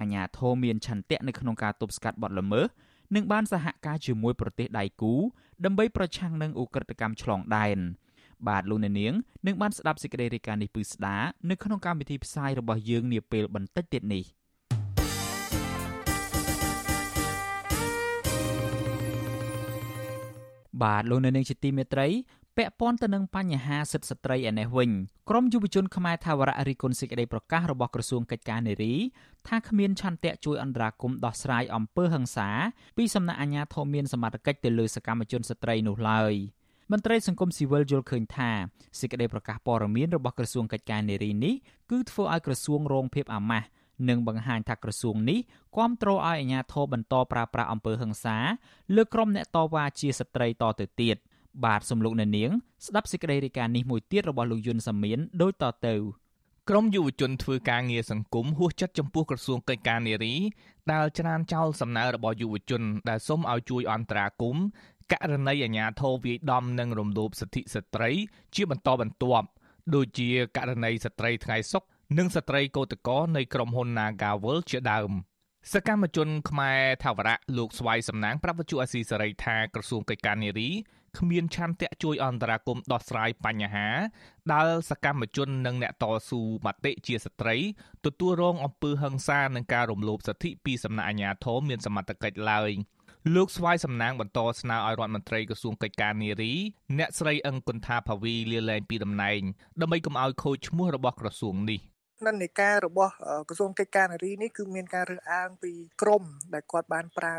អាញាធមមានឆន្ទៈនៅក្នុងការទប់ស្កាត់បទល្មើស និងបានសហការជាមួយប្រទេសដៃគូដើម្បីប្រឆាំងនឹងឧក្រិដ្ឋកម្មឆ្លងដែនបាទលោកអ្នកនាងនឹងបានស្ដាប់សេចក្តីរាយការណ៍នេះពឺស្ដានៅក្នុងកម្មវិធីផ្សាយរបស់យើងនាពេលបន្តិចទៀតនេះបាទលោកនៅនាងជាទីមេត្រី ពាក់ព័ន្ធទៅនឹងបញ្ហាសិទ្ធិស្ត្រីឯនេះវិញក្រមយុវជនខ្មែរថាវរៈរិះគន់សេចក្តីប្រកាសរបស់ក្រសួងកិច្ចការនារីថាគ្មានឆន្ទៈជួយអន្តរាគមន៍ដោះស្រាយអំពើហិង្សាពីសំណាក់អាជ្ញាធរមានសមត្ថកិច្ចទៅលើសកម្មជនស្ត្រីនោះឡើយមន្ត្រីសង្គមស៊ីវិលយល់ឃើញថាសេចក្តីប្រកាសព័ត៌មានរបស់ក្រសួងកិច្ចការនារីនេះគឺធ្វើឲ្យក្រសួងរងភាពអាម៉ាស់និងបង្ហាញថាក្រសួងនេះគាំទ្រឲ្យអាជ្ញាធរបន្តប្រើប្រាស់អំពើហិង្សាលើក្រុមអ្នកតវ៉ាជាស្ត្រីតទៅទៀត។ បាទសំលោកអ្នកនាងស្ដាប់សេចក្តីរាយការណ៍នេះមួយទៀតរបស់លោកយុនសាមៀនដូចតទៅក្រមយុវជនធ្វើការងារសង្គមហួសចិត្តចំពោះក្រសួងកិច្ចការនារីដែលច្រានចោលសំណើរបស់យុវជនដែលសូមឲ្យជួយអន្តរាគមន៍ករណីអាញាធរវាយដំនិងរំលោភសិទ្ធិស្ត្រី ជាបន្តបន្ទាប់ដូចជាករណីស្ត្រីថ្ងៃសុខនិងស្ត្រីកោតក្រនៃក្រុមហ៊ុន Nagawal ជាដើមសកម្មជនខ្មែរថាវរៈលោកស្វាយសំណាងប្រាប់វិទ្យុអស៊ីសេរីថាក្រសួងកិច្ចការនារី គ្មានឆន្ទៈជួយអន្តរាគមន៍ដោះស្រាយបញ្ហាដែលសកម្មជននិងអ្នកតស៊ូមតិជាស្ត្រីទទួលរងអំពើហិង្សានិងការរំលោភសិទ្ធិពីសំណាក់អាជ្ញាធរមានសមត្ថកិច្ចឡើយលោកស្វាយសំណាងបន្តស្នើឲ្យរដ្ឋមន្ត្រីក្រសួងកិច្ចការនារីអ្នកស្រីអឹងគុន្ថាភាវីលាលែងពីតំណែងដើម្បីកុំឲ្យខូចឈ្មោះរបស់ក្រសួងនេះ និន្នាការរបស់ក្រសួងកិច្ចការនារីនេះគឺមានការរើសអើងពីក្រមដែលគាត់បានប្រើ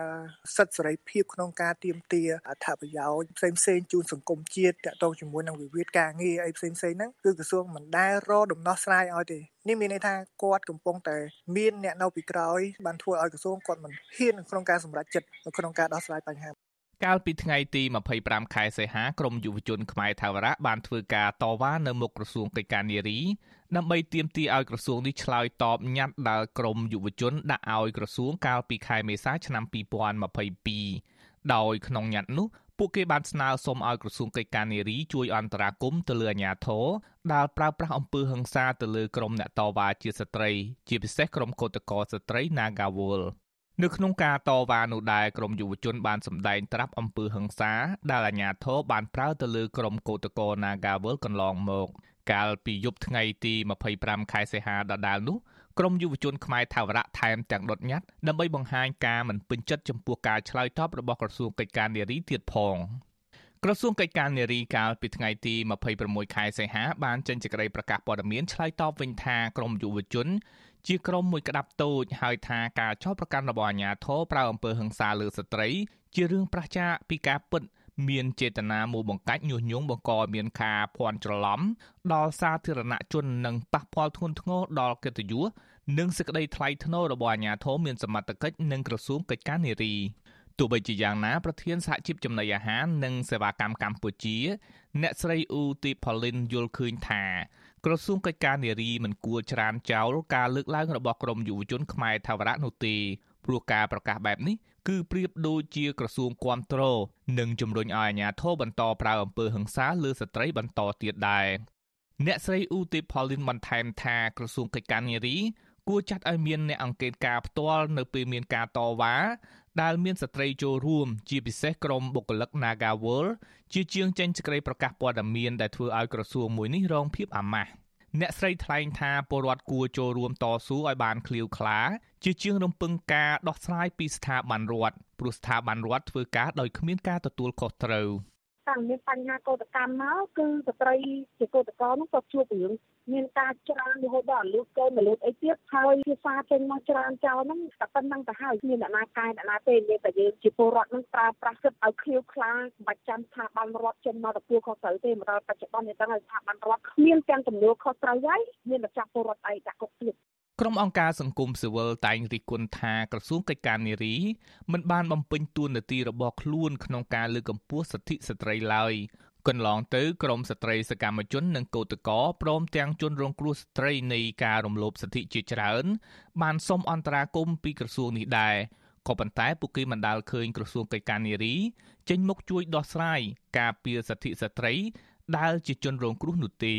សិទ្ធិសេរីភាពក្នុងការទាមទារអត្ថប្រយោជន៍ផ្សេងផ្សេងជូនសង្គមជាតិតាក់ទងជាមួយនឹងវិវាទការងារអីផ្សេងផ្សេងហ្នឹងគឺក្រសួងមិនដែលរកដំណោះស្រាយឲ្យទេនេះមានន័យថាគាត់កំពុងតែមានអ្នកនៅពីក្រោយបានធ្វើឲ្យក្រសួងគាត់មិនហ៊ានក្នុងការសម្រេចចិត្តនៅក្នុងការដោះស្រាយបញ្ហា កាលពីថ្ងៃទី25ខែសីហាក្រមយុវជនខ្មែរថាវរៈបានធ្វើការតវ៉ានៅមុខក្រសួងកិច្ចការនារីដើម្បីទាមទារឲ្យក្រសួងនេះឆ្លើយតបញត្តិដែលក្រមយុវជនដាក់ឲ្យក្រសួងកាលពីខែមេសាឆ្នាំ2022ដោយក្នុងញត្តិនោះពួកគេបានស្នើសុំឲ្យក្រសួងកិច្ចការនារីជួយអន្តរាគមន៍ទៅលើអាជ្ញាធរដែលប្រើប្រាស់អំពើហិង្សាទៅលើក្រុមអ្នកតវ៉ាជាស្ត្រី ជាពិសេសក្រុមកោតក្រស្ត្រី Nagawal នៅក្នុងការតវ៉ានោះដែរក្រមយុវជនបានសម្ដែងត្រាប់អំពើហិង្សាដែលអាជ្ញាធរបានប្រើទៅលើក្រុមកោតក្រ Nagawal កន្លងមក កាលពីយប់ថ្ងៃទី25ខែសីហាដដែលនោះក្រមយុវជនខ្មែរថាវរៈថែមទាំងដុតញត្តិដើម្បីបង្ហាញការមិនពេញចិត្តចំពោះការឆ្លើយតបរបស់ក្រសួងកិច្ចការនារីទៀតផងក្រសួងកិច្ចការនារីកាលពីថ្ងៃទី26ខែសីហាបានចេញសេចក្តីប្រកាសព័ត៌មានឆ្លើយតបវិញថាក្រមយុវជន ជាក្រុមមួយក្តាប់តូចហើយថាការចោទប្រកាន់របស់អាជ្ញាធរប្រើអំពើហិង្សាលើស្ត្រី ជារឿងប្រឆាចពីការពិតមានចេតនាមួបង្កាច់ញុះញង់បង្កឲ្យមានការភ័ន្តច្រឡំដល់សាធារណជននិងប៉ះពាល់ធ្ងន់ធ្ងរដល់កិត្តិយសនិងសេចក្តីថ្លៃថ្នូររបស់អាជ្ញាធរមានសមត្ថកិច្ចនិងក្រសួងកិច្ចការនារីទោះបីជាយ៉ាងណាប្រធានសហជីពចំណីអាហារនិងសេវាកម្មកម្ពុជា អ្នកស្រីអ៊ូទីផលីនយល់ឃើញថា ក្រសួងកិច្ចការនារីមិនគួរច្រានចោលការលើកឡើងរបស់ក្រមយុវជនខ្មែរថាវរៈនោះទេព្រោះការប្រកាសបែបនេះគឺប្រៀបដូចជាក្រសួងគាំទ្រនិងជំរុញឲ្យអាជ្ញាធរបន្តប្រើអំពើហិង្សាលើស្ត្រីបន្តទៀតដែរអ្នកស្រីអ៊ូទីផូលីនបន្ថែមថាក្រសួងកិច្ចការនារីគួរចាត់ឲ្យមានអ្នកអង្កេតការផ្ទាល់នៅពេលមានការតវ៉ា ដែលមានស្ត្រីចូលរួមជាពិសេសក្រុមបុគ្គលិក Nagawal ជាជាងចេញសេចក្តីប្រកាសព័ត៌មានដែលធ្វើឲ្យក្រសួងមួយនេះរងភាពអាម៉ាស់អ្នកស្រីថ្លែងថាពលរដ្ឋគួរចូលរួមតស៊ូឲ្យបានឃ្លាវខ្លាជាជាងរំពឹងការដោះស្រាយពីស្ថាប័នរដ្ឋព្រោះស្ថាប័នរដ្ឋធ្វើការដោយគ្មានការទទួលខុសត្រូវ។តាំងមានបញ្ហាកោតកម្មមកគឺស្ត្រីជាកោតក្រនោះក៏ជួបរឿង មានការច្រើនរហូតដល់លូតកូនមលូតអីទៀតហើយភាសាចេញមកច្រើនចោលហ្នឹងតែប៉ុណ្្នឹងទៅហើយមានអ្នកណាកែអ្នកណាទេមានតែយើងជាពលរដ្ឋនឹងប្រើប្រាស់គិតឲ្យឃ្លាវខ្លាបាច់ចាំថាបានរដ្ឋចេញមកទទួលខុសត្រូវទេមកដល់បច្ចុប្បន្ននេះទាំងស្ថាប័នរដ្ឋគ្មានទាំងទំនួលខុសត្រូវហើយមានតែចាប់ពលរដ្ឋឯងដាក់គុកទៀតក្រុមអង្គការសង្គមស៊ីវិលតែងរិះគន់ថាក្រសួងកិច្ចការនារីមិនបានបំពេញតួនាទីរបស់ខ្លួនក្នុងការលើកកម្ពស់សិទ្ធិស្ត្រីឡើយ កន្លងទៅក្រមស្ត្រីសកម្មជននិងកោតក្រព្រមទាំងជនរងគ្រោះស្ត្រីនៃការរំលោភសិទ្ធិជាច្រើន បានសុំអន្តរាគមន៍ពីក្រសួងនេះដែរក៏ប៉ុន្តែពួកគេមិនដាល់ឃើញក្រសួងកិច្ចការនារីចេញមុខជួយដោះស្រាយការពារសិទ្ធិស្ត្រីដែលជាជនរងគ្រោះនោះទេ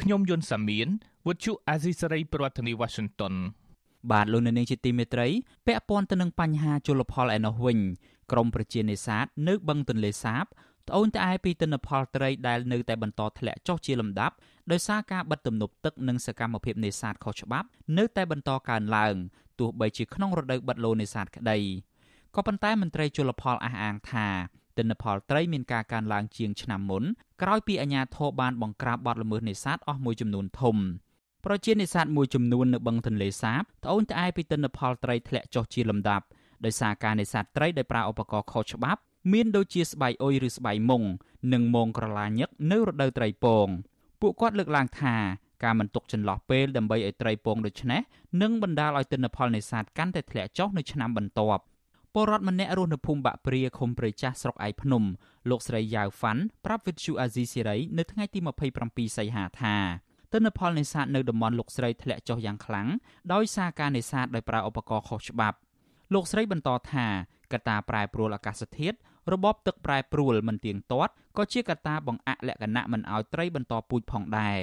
ខ្ញុំយុនសាមៀនវុទ្ធុអាស៊ីសេរីប្រធានាធិបតី Washington បាទលោកនៅនាងជាទីមេត្រីពាក់ព័ន្ធទៅនឹងបញ្ហាជលផលឯណោះវិញក្រមប្រជានេសាទនៅបឹងទន្លេសាប ត្អូញត្អែពីទិន្នផលត្រីដែលនៅតែបន្តធ្លាក់ចុះជាលំដាប់ដោយសារការបិទទំនប់ទឹកនិងសកម្មភាពនេសាទខុសច្បាប់នៅតែបន្តកើនឡើងទោះបីជាក្នុងរដូវបិទឡូនេសាទក្តីក៏ប៉ុន្តែមន្ត្រីជលផលអះអាងថាទិន្នផលត្រីមានការកើនឡើងជាងឆ្នាំមុនក្រោយពីអាជ្ញាធរបានបង្ក្រាបបទល្មើសនេសាទអស់មួយចំនួនធំប្រជានេសាទមួយចំនួននៅបឹងទន្លេសាបត្អូញត្អែពីទិន្នផលត្រីធ្លាក់ចុះជាលំដាប់ដោយសារការនេសាទត្រីដោយប្រើឧបករណ៍ខុសច្បាប់ មានដូចជាស្បៃអុយឬស្បៃមុងនិងមងក្រឡាញឹកនៅរដូវត្រីពងពួកគាត់លើកឡើងថាការមិនទុកចន្លោះពេលដើម្បីឲ្យត្រីពងដូច្នេះនឹងបណ្ដាលឲ្យទិន្នផលនេសាទកាន់តែធ្លាក់ចុះនៅឆ្នាំបន្ទាប់ពលរដ្ឋម្នាក់រស់នៅភូមិបាក់ព្រាឃុំព្រៃចាស់ស្រុកឯភ្នំលោកស្រីយ៉ាវហ្វាន់ប្រាប់វិទ្យុអាស៊ីសេរីនៅថ្ងៃទី27សីហាថាទិន្នផលនេសាទនៅតំបន់លោកស្រីធ្លាក់ចុះយ៉ាងខ្លាំងដោយសារការនេសាទដោយប្រើឧបករណ៍ខុសច្បាប់លោកស្រីបន្តថាកត្តាប្រែប្រួលអាកាសធាតុ របបទឹកប្រែប្រួលមិនទៀងទាត់ក៏ជាកត្តាបង្អាក់លក្ខណៈមិនឲ្យត្រីបន្តពូជផងដែរ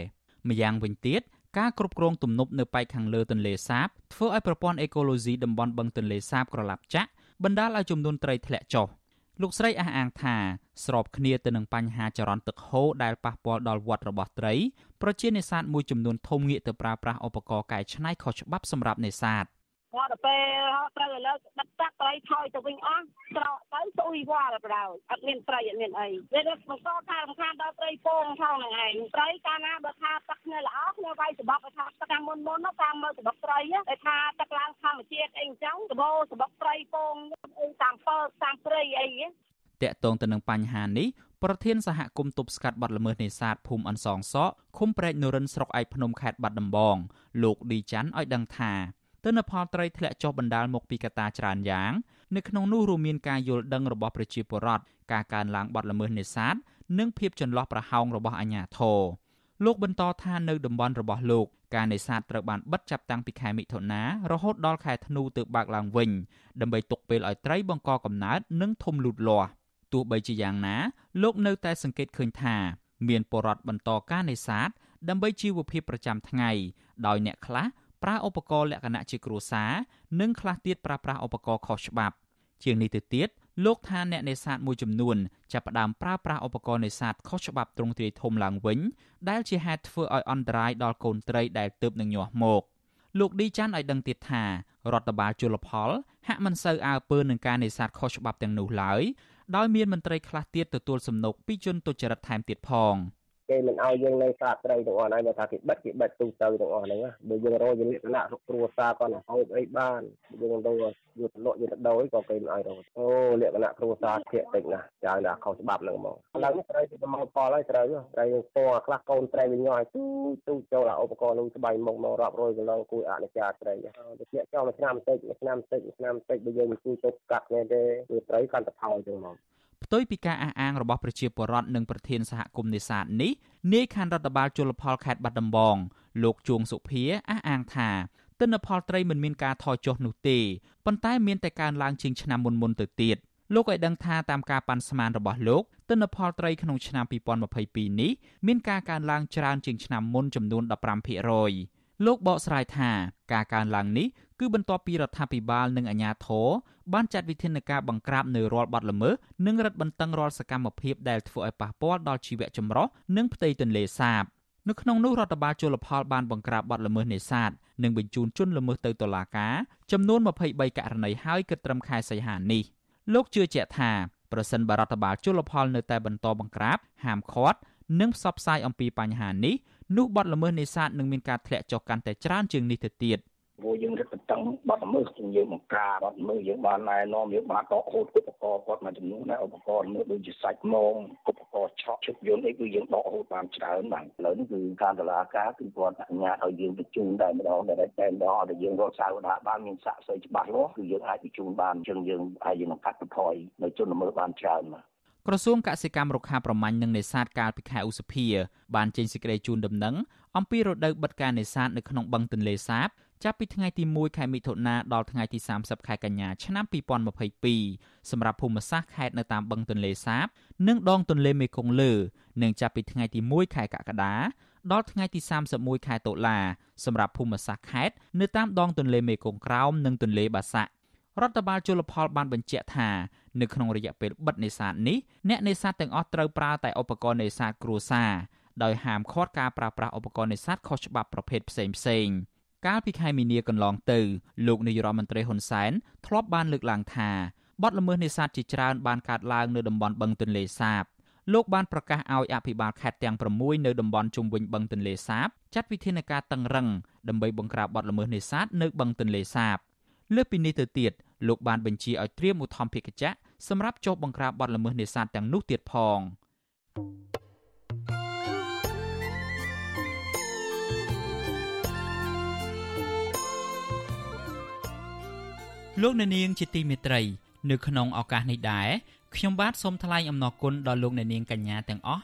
ម្យ៉ាងវិញទៀតការគ្រប់គ្រងទំនប់នៅប៉ែកខាងលើទន្លេសាបធ្វើឲ្យប្រព័ន្ធអេកូឡូស៊ីតំបន់បឹងទន្លេសាបក្រឡាប់ចាក់បណ្ដាលឲ្យចំនួនត្រីធ្លាក់ចុះលោកស្រីអះអាងថាស្របគ្នាទៅនឹងបញ្ហាចរន្តទឹកហូរដែលប៉ះពាល់ដល់វត្តរបស់ត្រីប្រជានេសាទមួយចំនួនធំងាកទៅប្រើប្រាស់ឧបករណ៍កែច្នៃខុសច្បាប់សម្រាប់នេសាទ គាត់ទៅពេលត្រូវឥឡូវដឹកតាក់ត្រីថយទៅវិញអស់ត្រកទៅស្អុយវល់ទៅដល់អត់មានត្រីអត់មានអីវាបង្កការរំខានដល់ត្រីពងផងហ្នឹងឯងត្រីកាលណាបើថាទឹកគ្នាល្អគ្នាវាយសបកថាទឹកតាមមុនមុននោះតាមមើលសបកត្រីតែថាទឹកឡើងធម្មជាតិអីអញ្ចឹងដបោសបកត្រីពងអីតាមពើតាមព្រៃអីតាក់ទងទៅនឹងបញ្ហានេះប្រធានសហគមន៍ទប់ស្កាត់បទល្មើសនេសាទភូមិអនសងសក់ឃុំព្រែកនរិនស្រុកឯកភ្នំខេត្តបាត់ដំបងលោកឌីច័ន្ទឲ្យដឹងថា ទិន្នផលត្រីធ្លាក់ចុះបណ្ដាលមកពីកត្តាច្រើនយ៉ាងនៅក្នុងនោះរួមមានការយល់ដឹងរបស់ប្រជាពលរដ្ឋការកើនឡើងបទល្មើសនេសាទនិងភាពចន្លោះប្រហោងរបស់អាជ្ញាធរលោកបន្តថានៅតំបន់របស់លោកការនេសាទត្រូវបានបិទចាប់តាំងពីខែមិថុនារហូតដល់ខែធ្នូទើបបើកឡើងវិញដើម្បីទុកពេលឲ្យត្រីបង្កកំណើតនិងធំលូតលាស់ទោះបីជាយ៉ាងណា លោកនៅតែសង្កេតឃើញថាមានពលរដ្ឋបន្តការនេសាទដើម្បីជីវភាពប្រចាំថ្ងៃដោយអ្នកខ្លះ ប្រើឧបករណ៍លក្ខណៈជាគ្រួសារនិងខ្លះទៀតប្រើប្រាស់ឧបករណ៍ខុសច្បាប់ ជាងនេះទៅទៀតលោកថាអ្នកនេសាទមួយចំនួនចាប់ផ្ដើមប្រើប្រាស់ឧបករណ៍នេសាទខុសច្បាប់ទ្រង់ទ្រាយធំឡើងវិញដែលជាហេតុធ្វើឲ្យអន្តរាយដល់កូនត្រីដែលទើបនឹងញាស់មកលោកឌីចាន់ឲ្យដឹងទៀតថារដ្ឋបាលជលផលហាក់មិនសូវអើពើនឹងការនេសាទខុសច្បាប់ទាំងនោះឡើយដោយមានមន្ត្រីខ្លះទៀតទទួលសំណូកពីជនទុច្ចរិតថែមទៀតផង។ គេមិនឲ្យយើងនៅសាត្រីទាំងអស់ហ្នឹងគេថាគេបិទគេបិទទូទៅទាំងអស់ហ្នឹងបើយើងរកយើងលក្ខណៈគ្រួសារគាត់ហូបអីបានយើងទៅយកទៅលក់យកទៅដូរក៏គេមិនឲ្យរកអូលក្ខណៈគ្រួសារធាក់តិចណាស់ច្រើនណាស់ខុសច្បាប់ហ្នឹងហ្មងឥឡូវនេះត្រីពីប្រមូលផលហើយត្រូវត្រីយើងពណ៌ខ្លះកូនត្រីវាញ័រទូទូចូលអាឧបករណ៍នោះស្បៃមុខមករាប់រយគីឡូគួយអនុចារត្រីទៅធ្លាក់ចោលមួយឆ្នាំបន្តិចមួយឆ្នាំបន្តិចមួយឆ្នាំបន្តិចបើយើងមិនជួយទៅកាត់គ្នាទេវាត្រីកាន់តែថយចឹងហ្មង ផ្ទុយពីការអះអាងរបស់ប្រជាពលរដ្ឋនិងប្រធានសហគមន៍នេសាទនេះនាយខណ្ឌរដ្ឋបាលជលផលខេត្តបាត់ដំបងលោកជួងសុភាអះអាងថាទិន្នផលត្រីមិនមានការថយចុះនោះទេប៉ុន្តែមានតែកើនឡើងជាងឆ្នាំមុនមុនទៅទៀតលោកឲ្យដឹងថាតាមការប៉ាន់ស្មានរបស់លោកទិន្នផលត្រីក្នុងឆ្នាំ2022នេះមានការកើនឡើងច្រើនជាងឆ្នាំមុនចំនួន15% លោកបកស្រាយថាការកើនឡើងនេះគឺបន្ទាប់ពីរដ្ឋាភិបាលនិងអាជ្ញាធរបានចាត់វិធានការបង្ក្រាបនៅរាល់បទល្មើសនិងរឹតបន្តឹងរាល់សកម្មភាពដែលធ្វើឲ្យប៉ះពាល់ដល់ជីវៈចម្រុះនិងផ្ទៃទន្លេសាបនៅក្នុងនោះរដ្ឋបាលជលផលបានបង្ក្រាបបទល្មើសនេសាទនិងបញ្ជូនជនល្មើសទៅតុលាការចំនួន23ករណីហើយគិតត្រឹមខែសីហានេះលោកជឿជាក់ថាប្រសិនបរដ្ឋបាលជលផលនៅតែបន្តបង្ក្រាបហាមឃាត់និងផ្សព្វផ្សាយអំពីបញ្ហានេះ នោះបទល្មើសនេសាទនឹងមានការធ្លាក់ចុះកាន់តែច្រើនជាងនេះទៅទៀត។ព្រោះយើងរឹតបន្តឹងបាត់ល្មើសយើងបង្កាបាត់ល្មើសយើងបានណែនាំយើងបានដកហូតឧបករណ៍គាត់មួយចំនួនដែរឧបករណ៍ល្មើសដូចជាសាច់មងឧបករណ៍ឆក់ជឹកយន្តអីគឺយើងដកហូតបានច្រើនបាទឥឡូវនេះគឺការតឡាការគឺគាត់អនុញ្ញាតឲ្យយើងបញ្ជូនតែម្ដងតែតែម្ដងឲ្យយើងរកសាវតាបានមានសាកសីច្បាស់លាស់គឺយើងអាចបញ្ជូនបានអញ្ចឹងយើងអាចយើងកាត់បន្ថយនៅជនល្មើសបានច្រើនបាទ ក្រសួងកសិកម្មរុក្ខាប្រមាញ់និងនេសាទកាលពីខែឧសភាបានចេញសេចក្តីជូនដំណឹងអំពីរដូវបិទការនេសាទនៅក្នុងបឹងទន្លេសាបចាប់ពីថ្ងៃទី1ខែមិថុនាដល់ថ្ងៃទី30ខែកញ្ញាឆ្នាំ2022សម្រាប់ភូមិសាស្ត្រខេត្តនៅតាមបឹងទន្លេសាប និងដងទន្លេមេគង្គលើនិងចាប់ពីថ្ងៃទី1ខែកក្កដាដល់ថ្ងៃទី31ខែតុលាសម្រាប់ភូមិសាស្ត្រខេត្តនៅតាមដងទន្លេមេគង្គក្រោមនិងទន្លេបាសាក់ រដ្ឋបាលជលផលបានបញ្ជាក់ថានៅក្នុងរយៈពេលបិទនេសាទនេះអ្នកនេសាទទាំងអស់ត្រូវប្រើតែឧបករណ៍នេសាទគ្រួសារដោយហាមឃាត់ការប្រើប្រាស់ឧបករណ៍នេសាទខុសច្បាប់ប្រភេទផ្សេងៗកាលពីខែមីនាកន្លងទៅលោកនាយរដ្ឋមន្ត្រីហ៊ុនសែនធ្លាប់បានលើកឡើងថាបទល្មើសនេសាទជាច្រើនបានកើតឡើងនៅតំបន់បឹងទន្លេសាបលោកបានប្រកាសឲ្យអភិបាលខេត្តទាំង6នៅតំបន់ជុំវិញបឹងទន្លេសាបចាត់វិធានការតឹងរឹងដើម្បីបង្ក្រាបបទល្មើសនេសាទនៅបឹងទន្លេសាបលើសពីនេះទៅទៀត លោកបានបញ្ជាឲ្យត្រៀមឧទ្ធម្ភាគចក្រសម្រាប់ចុះបង្ក្រាបបទល្មើសនេសាទទាំងនោះទៀតផងលោកអ្នកនាងជាទីមេត្រី នៅក្នុងឱកាសនេះដែរខ្ញុំបាទសូមថ្លែងអំណរគុណដល់លោកអ្នកនាងកញ្ញាទាំងអស់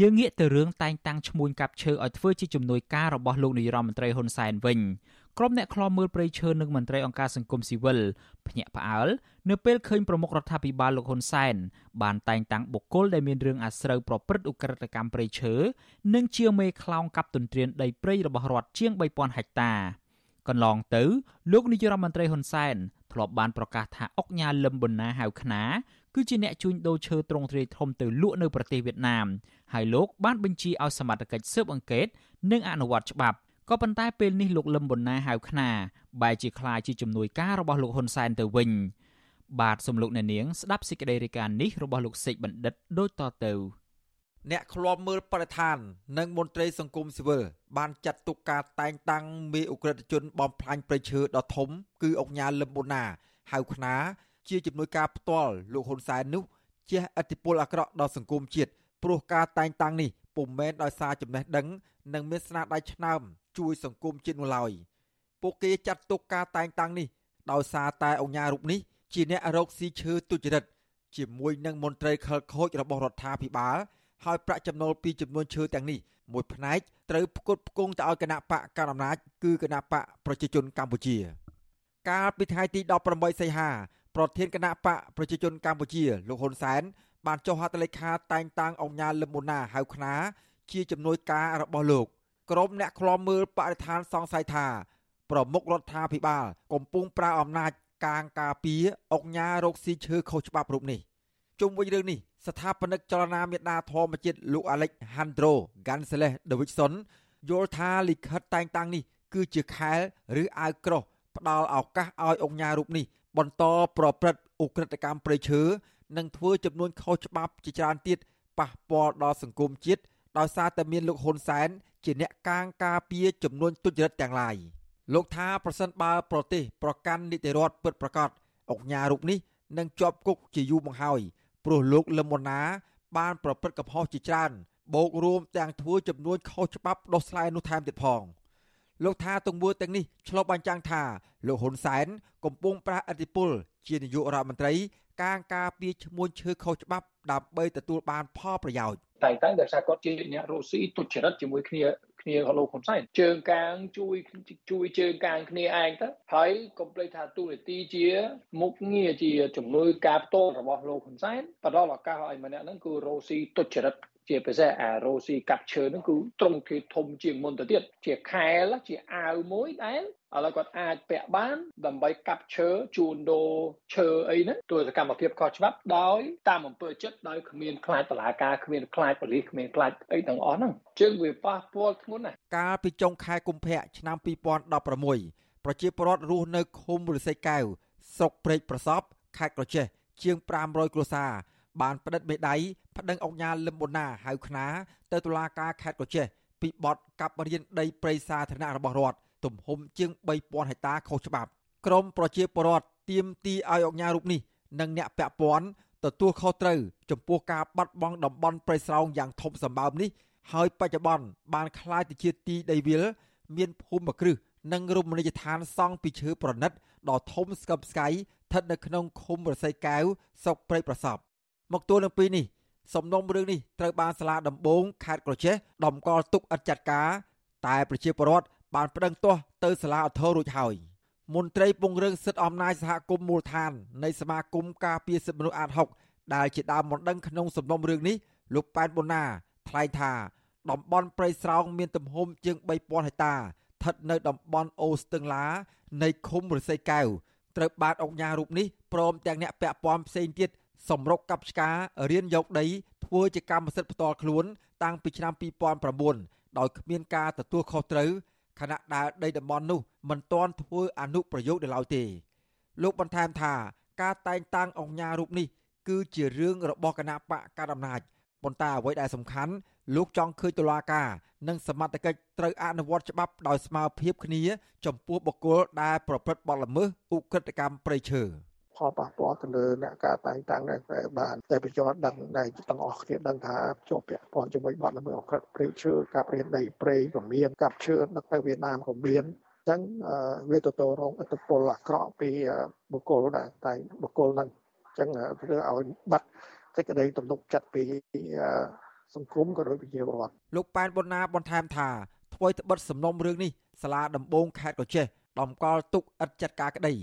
យើងងាកទៅរឿងតែងតាំងឈ្មួញកាប់ឈើឲ្យធ្វើជាជំនួយការរបស់លោកនាយរដ្ឋមន្ត្រីហ៊ុនសែនវិញក្រុមអ្នកខ្លាំមើលព្រៃឈើនិងមន្ត្រីអង្គការសង្គមស៊ីវិលភ្ញាក់ផ្អើលនៅពេលឃើញប្រមុខរដ្ឋាភិបាលលោកហ៊ុនសែនបានតែងតាំងបុគ្គលដែលមានរឿងអាស្រូវប្រព្រឹត្តឧក្រិដ្ឋកម្មព្រៃឈើនិងជាមេខ្លោងកាប់ទន្ទ្រានដីព្រៃរបស់រដ្ឋជាង3000ហិកតាកន្លងទៅលោកនាយរដ្ឋមន្ត្រីហ៊ុនសែន ធ្លាប់បានប្រកាសថាអុកញ៉ាលឹមប៊ុនណាហៅខ្នាគឺជាអ្នកជួញដូរឈើទ្រង់ទ្រាយធំទៅលក់នៅប្រទេសវៀតណាមហើយលោកបានបញ្ជាឲ្យសមត្ថកិច្ចស៊ើបអង្កេតនិងអនុវត្តច្បាប់ក៏ប៉ុន្តែពេលនេះលោកលឹមប៊ុនណាហៅខ្នាបែរជាខ្លាយជាជំនួយការរបស់លោកហ៊ុនសែនទៅវិញបាទសំលោកអ្នកនាងស្ដាប់សេចក្តីរាយការណ៍នេះរបស់លោកសេកបណ្ឌិតដូចតទៅ អ្នកឃ្លាំមើលបរិស្ថាន និងមន្ត្រីសង្គមស៊ីវិលបានចាត់ទុកការតែងតាំងមេអ ுக ្រិតជនបំផ្លាញព្រៃឈើដ៏ធំ គឺអង្គញាលឹមប៊ុនណាហៅខ្នាជាជំនួយការផ្ទាល់លោកហ៊ុនសែននោះជះឥទ្ធិពលអាក្រក់ដល់សង្គមជាតិព្រោះការតែងតាំងនេះពុំមែនដោយសារចំណេះដឹង និងមានស្នាដៃឆ្នើមជួយសង្គមជាតិនោះឡើយពួកគេចាត់ទុកការតែងតាំងនេះដោយសារតែអង្គញារូបនេះជាអ្នករកស៊ីឈើទុច្ចរិតជាមួយនឹងមន្ត្រីខលខូចរបស់រដ្ឋាភិបាល ហើយប្រាក់ចំណូលពីចំនួនឈើទាំងនេះមួយផ្នែកត្រូវផ្គត់ផ្គង់ទៅឲ្យគណៈបកកណ្ដាលអំណាចគឺគណៈបកប្រជាជនកម្ពុជា កាលពីថ្ងៃទី18សីហាប្រធានគណៈបកប្រជាជនកម្ពុជាលោកហ៊ុនសែនបានចុះហត្ថលេខាតែងតាំងអង្គញាលឹមមុណាហៅខ្នាជាជំនួយការរបស់លោកក្រុមអ្នកឃ្លាំមើលបរិស្ថានសង្ស័យថាប្រមុខរដ្ឋាភិបាល កំពុងប្រើអំណាចកាងការពារអង្គញារោគស៊ីឈើខុសច្បាប់រូបនេះ ជុំវិញរឿងនេះស្ថាបនិកចលនាមេដាធម្មជាតិលោក Alejandro Gonzalez Davidson យល់ថាលិខិតតែងតាំងនេះគឺជាខែលឬអាវក្រោះផ្ដល់ឱកាសឲ្យអង្គញារូបនេះបន្តប្រព្រឹត្តឧក្រិដ្ឋកម្មព្រៃឈើនិងធ្វើចំនួនខុសច្បាប់ជាច្រើនទៀតប៉ះពាល់ដល់សង្គមជាតិដោយសារតែមានលោកហ៊ុនសែនជាអ្នកកាងការពារចំនួនទុច្ចរិតទាំងឡាយលោកថាប្រសិនបើប្រទេសប្រកាន់នីតិរដ្ឋពិតប្រាកដអង្គញារូបនេះនឹងជាប់គុកជាយូរមកហើយ ព្រោះលោកលឹមមុនណា បានប្រព្រឹត្តកំហុសជាច្រើនបូករួមទាំងធ្វើចំនួនខុសច្បាប់ដោះស្រាយនោះថែមទៀតផងលោកថាទង្វើទាំងនេះឆ្លុះបញ្ចាំងថាលោកហ៊ុនសែនកំពុងប្រាស់អធិបុលជានាយករដ្ឋមន្ត្រីកាងការពារឈ្មោះឈើខុសច្បាប់ដើម្បីទទួលបានផលប្រយោជន៍តែតែដោយសារគាត់ជាអ្នករស់ស៊ីទុច្ចរិតជាមួយគ្នា គ្នាលោកហ៊ុនសែនជើងកាងជួយជួយជើងកាងគ្នាឯងទៅហើយកុំភ្លេចថាទូនីតិជា មុខងារជាជំនួយការផ្ទាល់របស់លោកហ៊ុនសែនផ្ដល់ឱកាសឲ្យម្នាក់ហ្នឹងគឺរស់ស៊ីទុច្ចរិត ជាពិសេសអារ៉ូស៊ីកាប់ឈើហ្នឹងគឺត្រង់គេធំជាងមុនទៅទៀតជាខែលជាអាវមួយដែលឥឡូវគាត់អាចពាក់បានដើម្បីកាប់ឈើជួនដូរឈើអីហ្នឹងទោះសកម្មភាពខុសច្បាប់ដោយតាមអំពើចិត្តដោយគ្មានខ្លាចតឡាការគ្មានខ្លាចប៉ូលីសគ្មានខ្លាចអីទាំងអស់ហ្នឹងជើងវាប៉ះពាល់ធ្ងន់ណាស់កាលពីចុងខែកុម្ភៈឆ្នាំ2016ប្រជាពលរដ្ឋរស់នៅឃុំរិស័យកែវស្រុកព្រែកប្រសពខេត្តក្រចេះជាង500គ្រួសារបានផ្តិតមេដៃ ប្តឹងអង្គការលឹមបូណាហៅខ្នាទៅតុលាការខេត្តកោះចេះពីបទកាប់រៀនដីព្រៃសាធារណៈរបស់រដ្ឋទំហំជាង3000ហិកតាខុសច្បាប់ក្រមប្រជាពលរដ្ឋទាមទារឲ្យអង្គការរូបនេះនិងអ្នកពាក់ព័ន្ធទទួលខុសត្រូវចំពោះការបាត់បង់តំបន់ព្រៃស្រោងយ៉ាងធំសម្បើមនេះហើយបច្ចុប្បន្នបានក្លាយទៅជាទីដីវាលមានភូមិគ្រឹះនិងរមណីយដ្ឋានសង់ពីឈើប្រណិតដ៏ធំស្កឹបស្កៃស្ថិតនៅក្នុងឃុំរស័យកែវស្រុកព្រៃប្រសពមកទួលនឹងពីនេះ សំណុំរឿងនេះត្រូវបានសាលាដំបងខេត្តក្រចេះដំកល់ទុកឥតចាត់ការ តែប្រជាពលរដ្ឋបានប្តឹងទាស់ទៅសាលាឧទ្ធររួចហើយមន្ត្រីពង្រឹងសិទ្ធិអំណាចសហគមន៍មូលដ្ឋាននៃសមាគមការពារសិទ្ធិមនុស្សអាត6ដែលជាដើមបណ្ដឹងក្នុងសំណុំរឿងនេះលោកប៉ែនបូណាថ្លែងថាតំបន់ព្រៃស្រោងមានទំហំជាង3000ហិកតាស្ថិតនៅតំបន់អូស្ទឹងឡានៃឃុំរស័យកែវត្រូវបានអង្គការរូបនេះព្រមទាំងអ្នកពាក់ព័ន្ធផ្សេងទៀត សម្រុកកັບឆ្ការៀនយកដីធ្វើជាកម្មសិទ្ធិផ្ទាល់ខ្លួន តាំងពីឆ្នាំ2009ដោយគ្មានការទទួលខុសត្រូវខណៈដែលដីតំបន់នោះមិនទាន់ធ្វើអនុប្រយោគដល់ឡើយទេ លោកបន្ថែមថាការតែងតាំងអង្គការរូបនេះ គឺជារឿងរបស់គណៈបកកណ្ដាលអំណាចប៉ុន្តែអ្វីដែលសំខាន់លោកចង់ឃើញតុលាការនិងសមត្ថកិច្ចត្រូវអនុវត្តច្បាប់ដោយស្មើភាពគ្នា ចំពោះបុគ្គលដែលប្រព្រឹត្តបទល្មើសឧក្រិដ្ឋកម្មព្រៃឈើ។ ផលប៉ះពាល់ទៅលើអ្នកការតែងតាំងដែរបានតែបញ្ជាដឹងដែរទាំងអស់គ្នាដឹងថាជាប់ពាក់ព័ន្ធជាមួយបទល្មើសអក្រិតព្រៃឈើកាប់រៀនដីព្រៃក៏មានកាប់ឈើដឹកទៅវៀតណាមក៏មានអញ្ចឹងវាទទួលរងឥទ្ធិពលអាក្រក់ពីបុគ្គលដែរតែបុគ្គលហ្នឹងអញ្ចឹងធ្វើឲ្យបាត់សេចក្តីទំនុកចិត្តពីសង្គមក៏ដូចប្រជាពលរដ្ឋលោកប៉ែនប៊ុនណាបន្ថែមថាធ្វើត្បិតសំណុំរឿងនេះសាលាដំបងខេត្តកោះចេះដំកល់ទុកឥតចាត់ការក្តី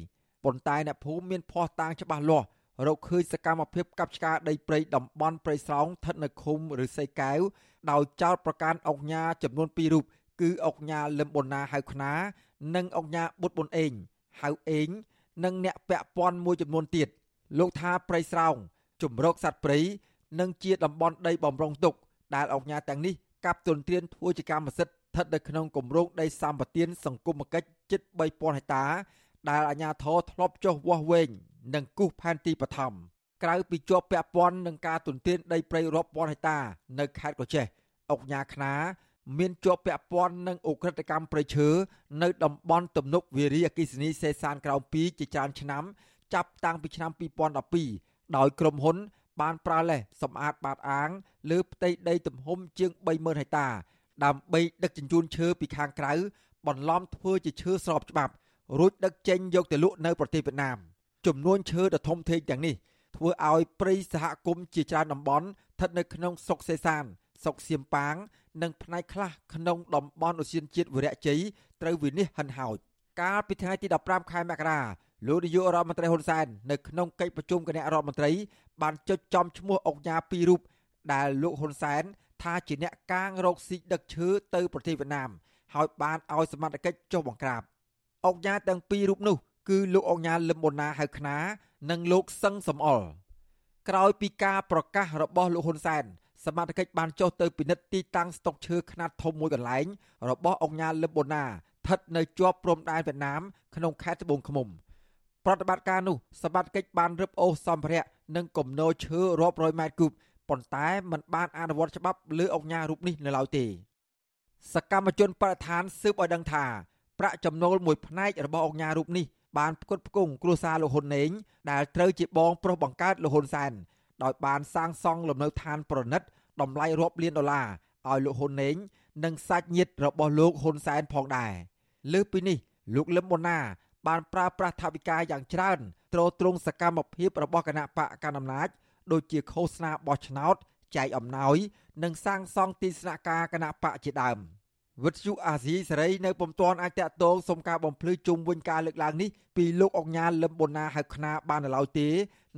ប៉ុន្តែអ្នកភូមិមានភ័ស្តុតាងច្បាស់លាស់រកឃើញសកម្មភាពកាប់ឆ្ការដីព្រៃតំបន់ព្រៃស្រោងស្ថិតនៅឃុំឬសីកែវដោយចោតប្រកាន់អុកញ៉ាចំនួន2រូបគឺអុកញ៉ាលឹមប៊ុនណាហៅខ្នា និងអុកញ៉ាបុតប៊ុនអេងហៅអេង និងអ្នកពាក់ព័ន្ធមួយចំនួនទៀតលោកថាព្រៃស្រោងជំរកសត្វព្រៃនិងជាតំបន់ដីបំរុងទុក ដែលអុកញ៉ាទាំងនេះកាប់ទុនទ្រានធ្វើជាកម្មសិទ្ធិថិតនៅក្នុងគម្រោងដីសម្បត្តិសង្គមគិច្ចជិត3000ហិកតា ដែលអាជ្ញាធរធ្លាប់ចុះវាស់វែងនិងគូសផែនទីបឋមក្រៅពីជាប់ពាក់ព័ន្ធនឹងការទុនទានដីព្រៃរាប់ពាន់ហិកតានៅខេត្តកោះចេះអង្គញាខ្នាមានជាប់ពាក់ព័ន្ធនឹងអ ுக ្រិតកម្មព្រៃឈើនៅតំបន់ទំនប់វារីអគិសនីសេសានក្រោម2ជាច្រើនឆ្នាំ ចាប់តាំងពីឆ្នាំ2012ដោយក្រុមហ៊ុន បានប្រើលេសសម្អាតបាតអាង លើផ្ទៃដីទំហំជាង30000ហិកតា ដើម្បីដឹកជញ្ជូនឈើពីខាងក្រៅបន្លំធ្វើជាឈើស្របច្បាប់ រួចដឹកចេញយកទៅលក់នៅប្រទេសវៀតណាមចំនួនឈើដ៏ធំធេងទាំងនេះធ្វើឲ្យព្រៃសហគមន៍ជាច្រើនតំបន់ស្ថិតនៅក្នុងស្រុកសេសានស្រុកសៀមប៉ាង និងផ្នែកខ្លះក្នុងតំបន់ឧស្សាហជាតិវរៈជ័យត្រូវវិនិច្ឆ័យហិនហោចកាលពីថ្ងៃទី15ខែមករាលោកនាយករដ្ឋមន្ត្រីហ៊ុនសែននៅក្នុងកិច្ចប្រជុំគណៈរដ្ឋមន្ត្រី បានចុចចំឈ្មោះអង្គការពីររូបដែលលោកហ៊ុនសែនថាជាអ្នកកាងរកស៊ីដឹកឈើទៅប្រទេសវៀតណាមហើយបានឲ្យសមត្ថកិច្ចចុះបង្ក្រាប អង្គការទាំងពីររូបនោះ គឺលោកអង្គញាលឹមបូណាហៅខ្នានិងលោកសឹងសំអល់ក្រោយពីការប្រកាសរបស់លោកហ៊ុនសែនសមត្ថកិច្ចបានចុះទៅពិនិត្យទីតាំងស្តុកឈើខ្នាតធំមួយកន្លែង របស់អង្គញាលឹមបូណាស្ថិតនៅជាប់ព្រំដែនវៀតណាមក្នុងខេត្តត្បូងឃ្មុំប្រតិបត្តិការនោះសមត្ថកិច្ចបានរឹបអូសសម្ភារៈនិងគំនរឈើរាប់រយម៉ែត្រគូបប៉ុន្តែมันបានអនុវត្តច្បាប់លើអង្គញារូបនេះនៅឡើយទេសកម្មជនបរិស្ថានស៊ើបឲ្យដឹងថា ប្រាក់ចំណូលមួយផ្នែករបស់អង្គញារូបនេះបានផ្គត់ផ្គង់គ្រួសារលោកហ៊ុនណេងដែលត្រូវជាបងប្រុសបង្កើតលោកហ៊ុនសែនដោយបានសាងសង់លំនៅឋានប្រណិតតម្លៃរាប់លានដុល្លារឲ្យលោកហ៊ុនណេងនិងសាច់ញាតិរបស់លោកហ៊ុនសែនផងដែរលើសពីនេះលោកលឹមបូណាបានប្រើប្រាស់ថវិកាយ៉ាងច្រើនទ្រទ្រង់សកម្មភាពរបស់គណៈបកកណ្ដាលអំណាចដូចជាឃោសនាបោះឆ្នោតចែកអំណោយនិងសាងសង់ទីស្នាក់ការគណៈបកជាដើម។ វិទ្យុអាស៊ីសេរីនៅពុំទាន់អាចតាក់ទងសុំការបំភ្លឺជុំវិញការលើកឡើងនេះពីលោកអង្ញាលលឹមបូណាហៅខ្នាបាននៅឡើយទេ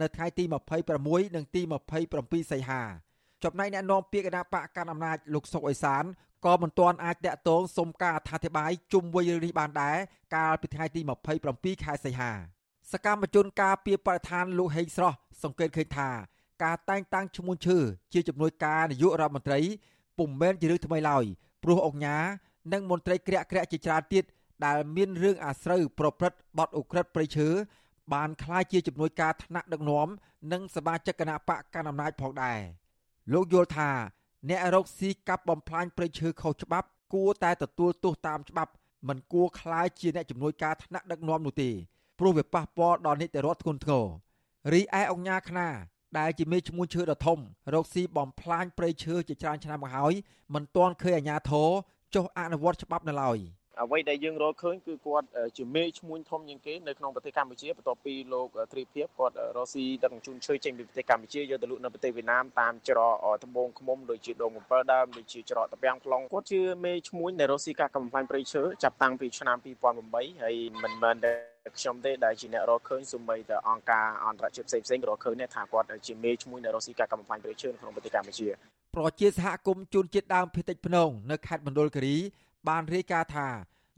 នៅថ្ងៃទី26និងទី27សីហាចំណែកអ្នកនាំពាក្យគណៈបកកណ្ដាលអំណាចលោកសុកអេសានក៏មិនទាន់អាចតាក់ទងសុំការអធិប្បាយជុំវិញរឿងនេះបានដែរកាលពីថ្ងៃទី27ខែសីហាសកម្មជនការពីបរិស្ថានលោកហេងស្រស់សង្កេតឃើញថាការតែងតាំងឈ្មោះឈើជាជំនួយការនាយករដ្ឋមន្ត្រីពុំមែនជារឿងថ្មីឡើយ ព្រោះអង្គញានិងមន្ត្រីក្រាក់ក្រាក់ជាច្រើនទៀតដែលមានរឿងអាស្រូវប្រព្រឹត្តបទឧក្រិដ្ឋព្រៃឈើបានคล้ายជាជំនួយការថ្នាក់ដឹកនាំនិងសមាជិកគណៈបកកណ្ដាលអំណាចផងដែរលោកយល់ថាអ្នករកស៊ីកាប់បំផ្លាញព្រៃឈើខុសច្បាប់ គួរតែទទួលទោសតាមច្បាប់មិនគួរคล้ายជាអ្នកជំនួយការថ្នាក់ដឹកនាំនោះទេព្រោះវាប៉ះពាល់ដល់នីតិរដ្ឋធ្ងន់ធ្ងររីឯអង្គញាខ្នា ដែលជាមេឈ្មោះឈើដ៏ធំរកស៊ីបំផ្លាញព្រៃឈើជាច្រើនឆ្នាំមកហើយមិនទាន់ឃើញអាជ្ញាធរចុះអនុវត្តច្បាប់នៅឡើយអ្វីដែលយើងរកឃើញគឺគាត់ជាមេឈ្មោះធំជាងគេនៅក្នុងប្រទេសកម្ពុជាបន្ទាប់ពីលោកទ្រីភិបគាត់រកស៊ីដឹកជញ្ជូនឈើចេញពីប្រទេសកម្ពុជាយកទៅលក់នៅប្រទេសវៀតណាមតាមច្រកត្បូងឃ្មុំដូចជាដង7ដើមដូចជាច្រកតាពាំង plong គាត់ជាមេឈ្មោះដែលរកស៊ីការកំផ្លាញព្រៃឈើចាប់តាំងពីឆ្នាំ2008ហើយមិនមែនតែ ខ្ញុំទេដែលជាអ្នករកឃើញសូម្បីតែអង្គការអន្តរជាតិផ្សេងផ្សេងក៏រកឃើញដែរថាគាត់ជាមេឈ្មោះនៃរកស៊ីការកំផ្លាញព្រៃឈើក្នុងប្រទេសកម្ពុជាប្រជាសហគមន៍ជនជាតិដើមភាគតិចភ្នងនៅខេត្តមណ្ឌលគិរី បានរាយការណ៍ថា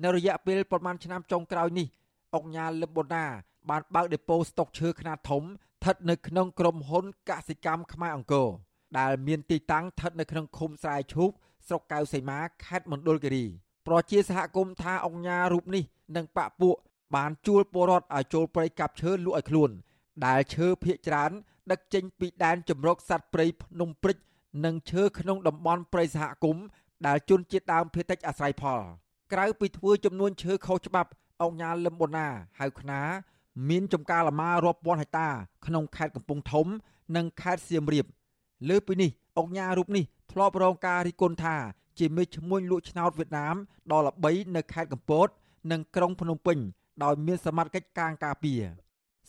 នៅរយៈពេលប្រមាណឆ្នាំចុងក្រោយនេះអង្គញាលឹមបូណាបានបើកដេប៉ូស្តុកឈើខ្នាតធំស្ថិតនៅក្នុងក្រុមហ៊ុនកសិកម្មខ្មែរអង្គរដែលមានទីតាំងស្ថិតនៅក្នុងឃុំស្រែឈូកស្រុកកៅសីមាខេត្តមណ្ឌលគិរីប្រជាសហគមន៍ថាអង្គញារូបនេះនិងបពពួក បានជួលពលរដ្ឋឲ្យចូលព្រៃកាប់ឈើលក់ឲ្យខ្លួន ដែលឈើភ ieck ច្រើន ដឹកចេញពីដែនជំរកសត្វព្រៃភ្នំព្រិចនិងឈើក្នុងតំបន់ព្រៃសហគមន៍ដែលជនជាតិដើមភាគតិចអាស្រ័យផលក្រៅពីធ្វើចំនួនឈើខុសច្បាប់អង្គញាលឹមបូណាហៅខ្នាមានចំការលម៉ារាប់ពាន់ហិកតា ក្នុងខេត្តកំពង់ធំ និងខេត្តសៀមរាបលើពីនេះអង្គញារូបនេះធ្លាប់រងការរិះគន់ថាជាមេឈ្មោះលក់ឆ្នោតវៀតណាមដ៏ល្បីនៅខេត្តកំពត និងក្រុងភ្នំពេញ ដោយមានសមត្ថកិច្ចកាងការពារ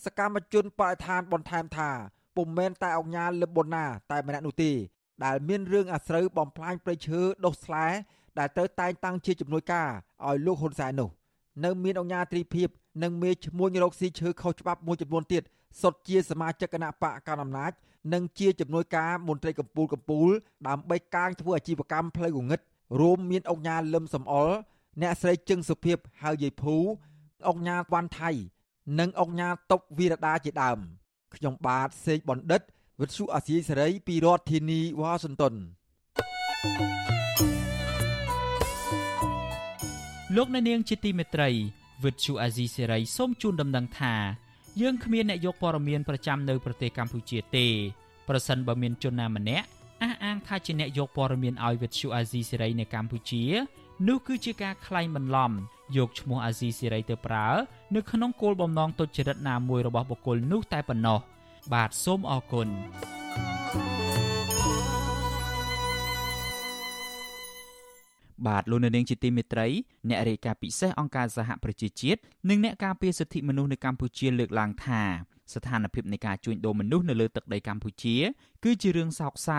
សកម្មជនបរិស្ថានបន្ថែមថាពុំមែនតែអង្គញាលឹមបូណា តែម្នាក់នោះទេដែលមានរឿងអាស្រូវបំផ្លាញព្រៃឈើដុសស្លែដែលត្រូវតែងតាំងជាជំនួយការឲ្យលោកហ៊ុនសែននោះនៅមានអង្គការទ្រីភិបនិងមេឈ្មោះរកស៊ីឈើខុសច្បាប់មួយចំនួនទៀតសុទ្ធជាសមាជិកគណៈបកកណ្ដាលអំណាចនិងជាជំនួយការមន្ត្រីកម្ពុជាកម្ពុជាដើម្បីកាងធ្វើអាជីវកម្មផ្លូវងងឹតរួមមានអង្គការលឹមសំអល់អ្នកស្រីជឹងសុភាពហៅយាយភូ អង្គការវ៉ាន់ថៃ និងអង្គការតុកវីរដាជាដើមខ្ញុំបាទសេកបណ្ឌិត វិទ្យុអាស៊ីសេរីពីរដ្ឋធានីវ៉ាស៊ីនតោនលោកអ្នកនាងជាទីមេត្រី វិទ្យុអាស៊ីសេរីសូមជូនដំណឹងថាយើងគ្មានអ្នកយកព័ត៌មានប្រចាំនៅប្រទេសកម្ពុជាទេប្រសិនបើមានជនណាម្នាក់អះអាងថាជាអ្នកយកព័ត៌មានឲ្យវិទ្យុអាស៊ីសេរីនៅកម្ពុជានោះគឺជាការក្លែងបន្លំ យកឈ្មោះអាស៊ីសេរីទៅប្រើ នៅក្នុងគោលបំណងទុច្ចរិតណាមួយរបស់បុគ្គលនោះតែប៉ុណ្ណោះបាទសូមអរគុណបាទលោកនាងជាទីមេត្រីអ្នករាយការណ៍ពិសេសអង្គការសហប្រជាជាតិនិងអ្នកការពារសិទ្ធិមនុស្សនៅកម្ពុជាលើកឡើងថាស្ថានភាពនៃការជួញដូរមនុស្សនៅលើទឹកដីកម្ពុជា គឺជារឿងសោកសៅ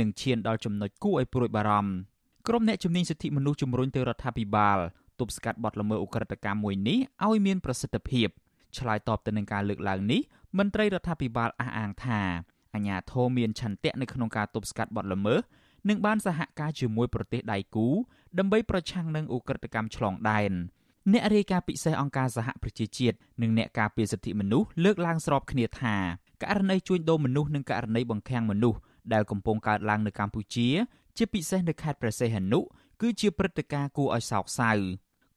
និងឈានដល់ចំណុចគួរឲ្យព្រួយបារម្ភក្រុមអ្នកជំនាញសិទ្ធិមនុស្សជំរុញទៅរដ្ឋាភិបាល ទប់ស្កាត់បទល្មើសឧក្រិដ្ឋកម្មមួយនេះឲ្យមានប្រសិទ្ធភាពឆ្លើយតបទៅនឹងការលើកឡើងនេះមន្ត្រីរដ្ឋាភិបាលអះអាងថាអាញាធរមានឆន្ទៈនៅក្នុងការទប់ស្កាត់បទល្មើសនិងបានសហការជាមួយប្រទេសដៃគូដើម្បីប្រឆាំងនឹងឧក្រិដ្ឋកម្មឆ្លងដែនអ្នករាយការណ៍ពិសេសអង្គការសហប្រជាជាតិនិងអ្នកការពារសិទ្ធិមនុស្សលើកឡើងស្របគ្នាថាករណីជួញដូរមនុស្សនិងករណីបង្ខាំងមនុស្សដែលកំពុងកើតឡើងនៅកម្ពុជា ជាពិសេសនៅខេត្តព្រះសីហនុគឺជាព្រឹត្តិការណ៍គួរឲ្យសោកសៅ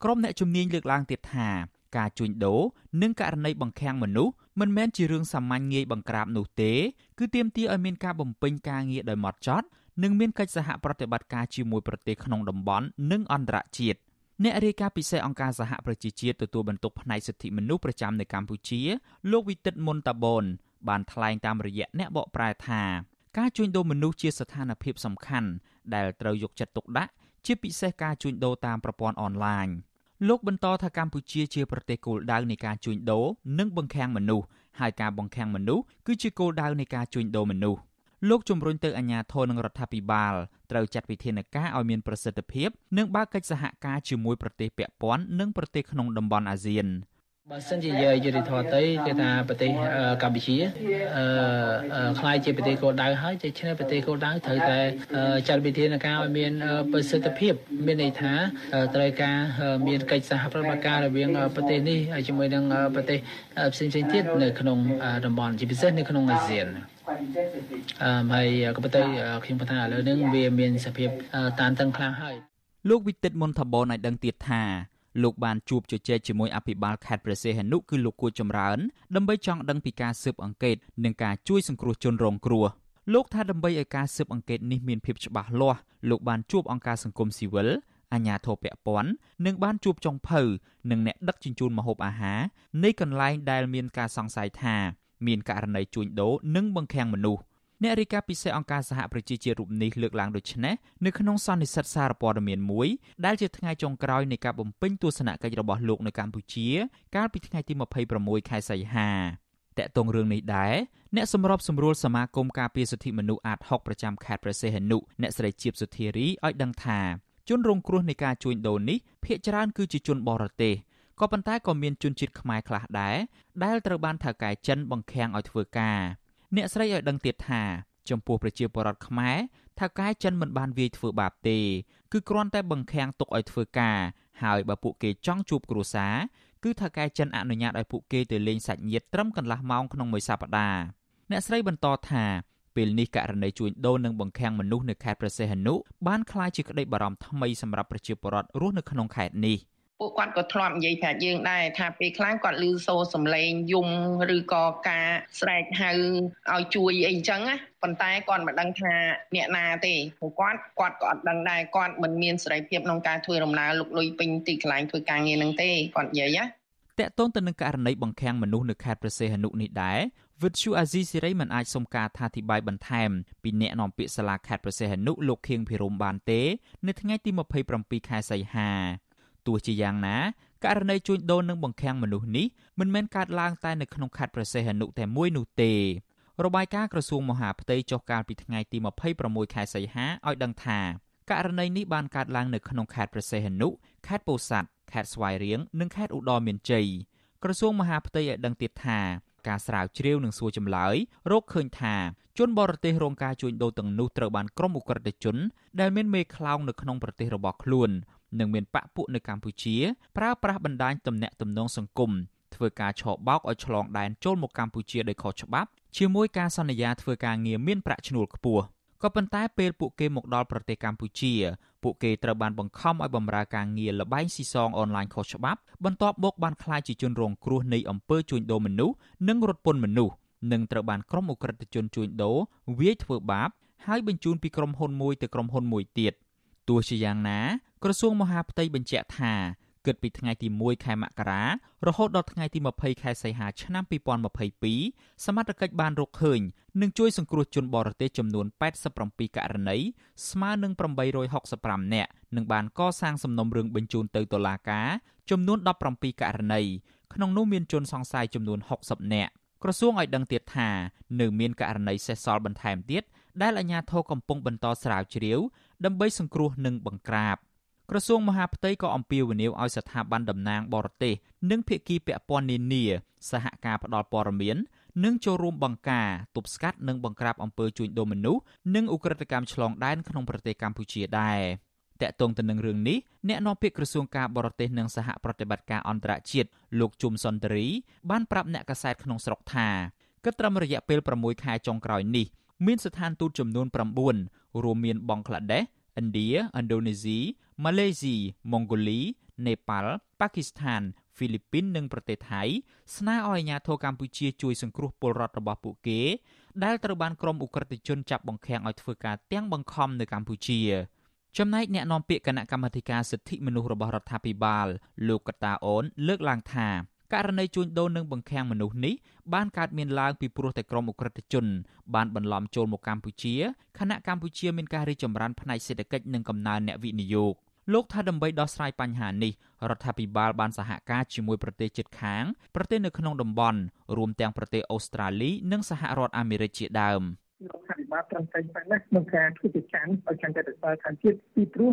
ក្រុមអ្នកជំនាញលើកឡើងទៀតថាការជួញដូរនិងករណីបង្ខាំងមនុស្សមិនមែនជារឿងសាមញ្ញងាយបង្ក្រាបនោះទេ គឺទាមទារឲ្យមានការបំពេញការងារដោយម៉ត់ចត់និងមានកិច្ចសហប្រតិបត្តិការជាមួយប្រទេសក្នុងតំបន់និងអន្តរជាតិអ្នករាយការណ៍ពិសេសអង្គការសហប្រជាជាតិទទួលបន្ទុកផ្នែកសិទ្ធិមនុស្សប្រចាំនៅកម្ពុជាលោកវិទិតមុនតាបូនបានថ្លែងតាមរយៈអ្នកបកប្រែថាការជួញដូរមនុស្សជាស្ថានភាពសំខាន់ដែលត្រូវយកចិត្តទុកដាក់ ជាពិសេសការជួញដូរតាមប្រព័ន្ធអនឡាញលោកបន្តថាកម្ពុជាជាប្រទេសគោលដៅនៃការជួញដូរនិងបង្ខាំងមនុស្សហើយការបង្ខាំងមនុស្សគឺជាគោលដៅនៃការជួញដូរមនុស្សលោកជំរុញទៅអាជ្ញាធរនិងរដ្ឋាភិបាលត្រូវចាត់វិធានការឲ្យមានប្រសិទ្ធភាពនិងបើកកិច្ចសហការជាមួយប្រទេសពាក់ព័ន្ធនិងប្រទេសក្នុងតំបន់អាស៊ាន បើសិនជាយើងយុតិធម៌ទៅគឺថាប្រទេសកម្ពុជាអឺខ្លាយជាប្រទេសគោលដៅហើយជាឆ្នេះប្រទេសគោលដៅត្រូវតែចាត់វិធានការឲ្យមានប្រសិទ្ធភាព មានន័យថាត្រូវការមានកិច្ចសហប្រតិបត្តិការរវាងប្រទេសនេះជាមួយនឹងប្រទេសផ្សេងៗទៀតនៅក្នុងតំបន់ជាពិសេសនៅក្នុងអាស៊ានអឺហើយក៏ប៉ុន្តែខ្ញុំគាត់ថាឥឡូវនេះវាមានសភាពតានតឹងខ្លាំងហើយលោកវិទិតមុនថាបនឲ្យដឹងទៀតថា លោកបានជួបជជែកជាមួយអភិបាលខេត្តព្រះសីហនុគឺលោកគួចចម្រើនដើម្បីចង់ដឹងពីការស៊ើបអង្កេតនិងការជួយសង្គ្រោះជនរងគ្រោះលោកថាដើម្បីឲ្យការស៊ើបអង្កេតនេះមានភាពច្បាស់លាស់លោកបានជួបអង្គការសង្គមស៊ីវិលអាជ្ញាធរពាក់ព័ន្ធនិងបានជួបចុងភៅនិងអ្នកដឹកជញ្ជូនម្ហូបអាហារនៃកន្លែងដែលមានការសង្ស័យថាមានករណីជួញដូរនិងបង្ខាំងមនុស្ស អ្នករាយការណ៍ពិសេសអង្គការសហប្រជាជាតិរូបនេះលើកឡើងដូចនេះនៅក្នុងសន្និសីទសារព័ត៌មានមួយដែលជាថ្ងៃចុងក្រោយនៃការបំពេញទស្សនកិច្ចរបស់លោកនៅកម្ពុជា កាលពីថ្ងៃទី26ខែសីហាតកតងរឿងនេះដែរអ្នកសម្របសម្រួលសមាគមការពារសិទ្ធិមនុស្សអាត60ប្រចាំខេត្តព្រះសីហនុអ្នកស្រីជាបសុធារីឲ្យដឹងថាជនរងគ្រោះនៃការជួញដូរនេះភ ieck ច្រើនគឺជាជនបរទេសក៏ប៉ុន្តែក៏មានជនជាតិខ្មែរខ្លះដែរដែលត្រូវបានថៅកែចិនបង្ខាំងឲ្យធ្វើការ អ្នកស្រីឲ្យដឹងទៀតថាចំពោះប្រជាពលរដ្ឋខ្មែរថៅកែចិនមិនបានវាយធ្វើបាបទេ គឺគ្រាន់តែបង្ខាំងទុកឲ្យធ្វើការហើយបើពួកគេចង់ជួបគ្រួសារគឺថៅកែចិនអនុញ្ញាតឲ្យពួកគេទៅលេងសាច់ញាតិត្រឹមកន្លះម៉ោងក្នុងមួយសប្តាហ៍អ្នកស្រីបន្តថាពេលនេះករណីជួញដូរនិងបង្ខាំងមនុស្សនៅខេត្តព្រះសីហនុបានក្លាយជាក្តីបារម្ភថ្មីសម្រាប់ប្រជាពលរដ្ឋរស់នៅក្នុងខេត្តនេះ។ ពួកគាត់ក៏ធ្លាប់និយាយប្រាប់យើងដែរថាពេលខ្លះគាត់ឮសូរសំឡេងយំឬក៏ការស្រែកហៅឲ្យជួយអីអញ្ចឹងណាប៉ុន្តែគាត់មិនដឹងថាអ្នកណាទេព្រោះគាត់គាត់ក៏អត់ដឹងដែរគាត់មិនមានសេរីភាពក្នុងការធ្វើដំណើរលុកលុយពេញទីកន្លែងធ្វើការងារនឹងទេគាត់និយាយណាតកតូនទៅនឹងករណីបង្ខាំងមនុស្សនៅខេត្តព្រះសីហនុនេះដែរវិទ្យុអាស៊ីសេរីមិនអាចសុំការថាធិប្បាយបន្ថែមពីអ្នកនាំពាក្យសាលាខេត្តព្រះសីហនុលោកខៀងភិរមបានទេ នៅថ្ងៃទី27ខែសីហា ទោះជាយ៉ាងណាករណីជួញដូរនិងបង្ខាំងមនុស្សនេះមិនមែនកើតឡើងតែនៅក្នុងខេត្តព្រះសីហនុតែមួយនោះទេរបាយការណ៍ក្រសួងមហាផ្ទៃចុះកាលពីថ្ងៃទី26ខែសីហាឲ្យដឹងថាករណីនេះបានកើតឡើងនៅក្នុងខេត្តព្រះសីហនុខេត្តពោធិ៍សាត់ខេត្តស្វាយរៀងនិងខេត្តឧត្តរមានជ័យក្រសួងមហាផ្ទៃឲ្យដឹងទៀតថាការស្រាវជ្រាវនិងសួរចម្លើយរកឃើញថាជនបរទេសរងការជួញដូរទាំងនោះត្រូវបានក្រុមអ ுக ្រិតជនដែលមានមេខ្លោងនៅក្នុងប្រទេសរបស់ខ្លួន និងមានបកពួកនៅកម្ពុជាប្រើប្រាស់បណ្ដាញទំនាក់ទំនងសង្គមធ្វើការឆបោកឲ្យឆ្លងដែនចូលមកកម្ពុជាដោយខុសច្បាប់ជាមួយការសន្យាធ្វើការងារមានប្រាក់ឈ្នួលខ្ពស់ក៏ប៉ុន្តែពេលពួកគេមកដល់ប្រទេសកម្ពុជា ពួកគេត្រូវបានបង្ខំឲ្យបម្រើការងារលបែងស៊ីសងអនឡាញខុសច្បាប់បន្ទាប់មកបានក្លាយជាជនរងគ្រោះនៃអំពើជួញដូរមនុស្សនិងរត់ពន្ធមនុស្សនិងត្រូវបានក្រុមអ ுக ្រិតជនជួញដូរវាយធ្វើបាបហើយបញ្ជូនពីក្រុមហ៊ុនមួយទៅក្រុមហ៊ុនមួយទៀត ទោះជាយ៉ាងណាក្រសួងមហាផ្ទៃបញ្ជាក់ថាគិតពីថ្ងៃទី1ខែមករារហូតដល់ថ្ងៃទី20ខែសីហាឆ្នាំ2022សមត្ថកិច្ចបានរកឃើញនិងជួយសង្គ្រោះជនបរទេសចំនួន87ករណីស្មើនឹង865នាក់និងបានកសាងសំណុំរឿងបញ្ជូនទៅតុលាការចំនួន17ករណីក្នុងនោះមានជនសង្ស័យចំនួន60នាក់ក្រសួងឲ្យដឹងទៀតថានៅមានករណីសេសសល់បន្ថែមទៀតដែលអាជ្ញាធរកំពុងបន្តស្រាវជ្រាវ ដើម្បីសង្គ្រោះនិងបង្ក្រាបក្រសួងមហាផ្ទៃក៏អំពាវនាវឲ្យស្ថាប័នតំណាងបរទេសនិងភាគីពាក់ព័ន្ធនានាសហការផ្តល់ព័ត៌មាននិងចូលរួមបង្ការទប់ស្កាត់និងបង្ក្រាបអំពើជួញដូរមនុស្សនិងឧក្រិដ្ឋកម្មឆ្លងដែនក្នុងប្រទេសកម្ពុជាដែរតកតងទៅនឹងរឿងនេះអ្នកនាំពាក្យក្រសួងការបរទេសនិងសហប្រតិបត្តិការអន្តរជាតិលោកជុំសុនតរីបានប្រាប់អ្នកកាសែតក្នុងស្រុកថាគិតត្រឹមរយៈពេល6ខែចុងក្រោយនេះ មានស្ថានទូតចំនួន9រួមមានបង់ក្លាដេសឥណ្ឌាឥណ្ឌូនេស៊ីម៉ាឡេស៊ីម៉ុងហ្គូលីនេប៉ាល់ប៉ាគីស្ថានហ្វីលីពីននិងប្រទេសថៃស្នើឲ្យអាជ្ញាធរកម្ពុជាជួយសង្គ្រោះពលរដ្ឋរបស់ពួកគេ ដែលត្រូវបានក្រុមអ ுக ្រិតជនចាប់បង្ខាំងឲ្យធ្វើការទាំងបង្ខំនៅកម្ពុជាចំណែកអ្នកនាំពាក្យគណៈកម្មាធិការសិទ្ធិមនុស្សរបស់រដ្ឋាភិបាល លោកកតាអូនលើកឡើងថា ករណីជួញដូរនិងបង្ខាំងមនុស្សនេះបានកើតមានឡើងពីព្រោះតែក្រុមអ ுக ្រិតជន បានបន្លំចូលមកកម្ពុជាខណៈកម្ពុជាមានការរីកចម្រើនផ្នែកសេដ្ឋកិច្ចនិងកំណើនអ្នកវិនិយោគលោកថាដើម្បីដោះស្រាយបញ្ហានេះរដ្ឋាភិបាលបានសហការជាមួយប្រទេសជិតខាងប្រទេសនៅក្នុងតំបន់រួមទាំងប្រទេសអូស្ត្រាលី និងសហរដ្ឋអាមេរិកជាដើម។ រដ្ឋាភិបាលត្រឹមត្រូវប៉ុណ្ណេះក្នុងការធ្វើជាចាំឲ្យកាន់តែរក្សាឋានជាតិពីព្រោះ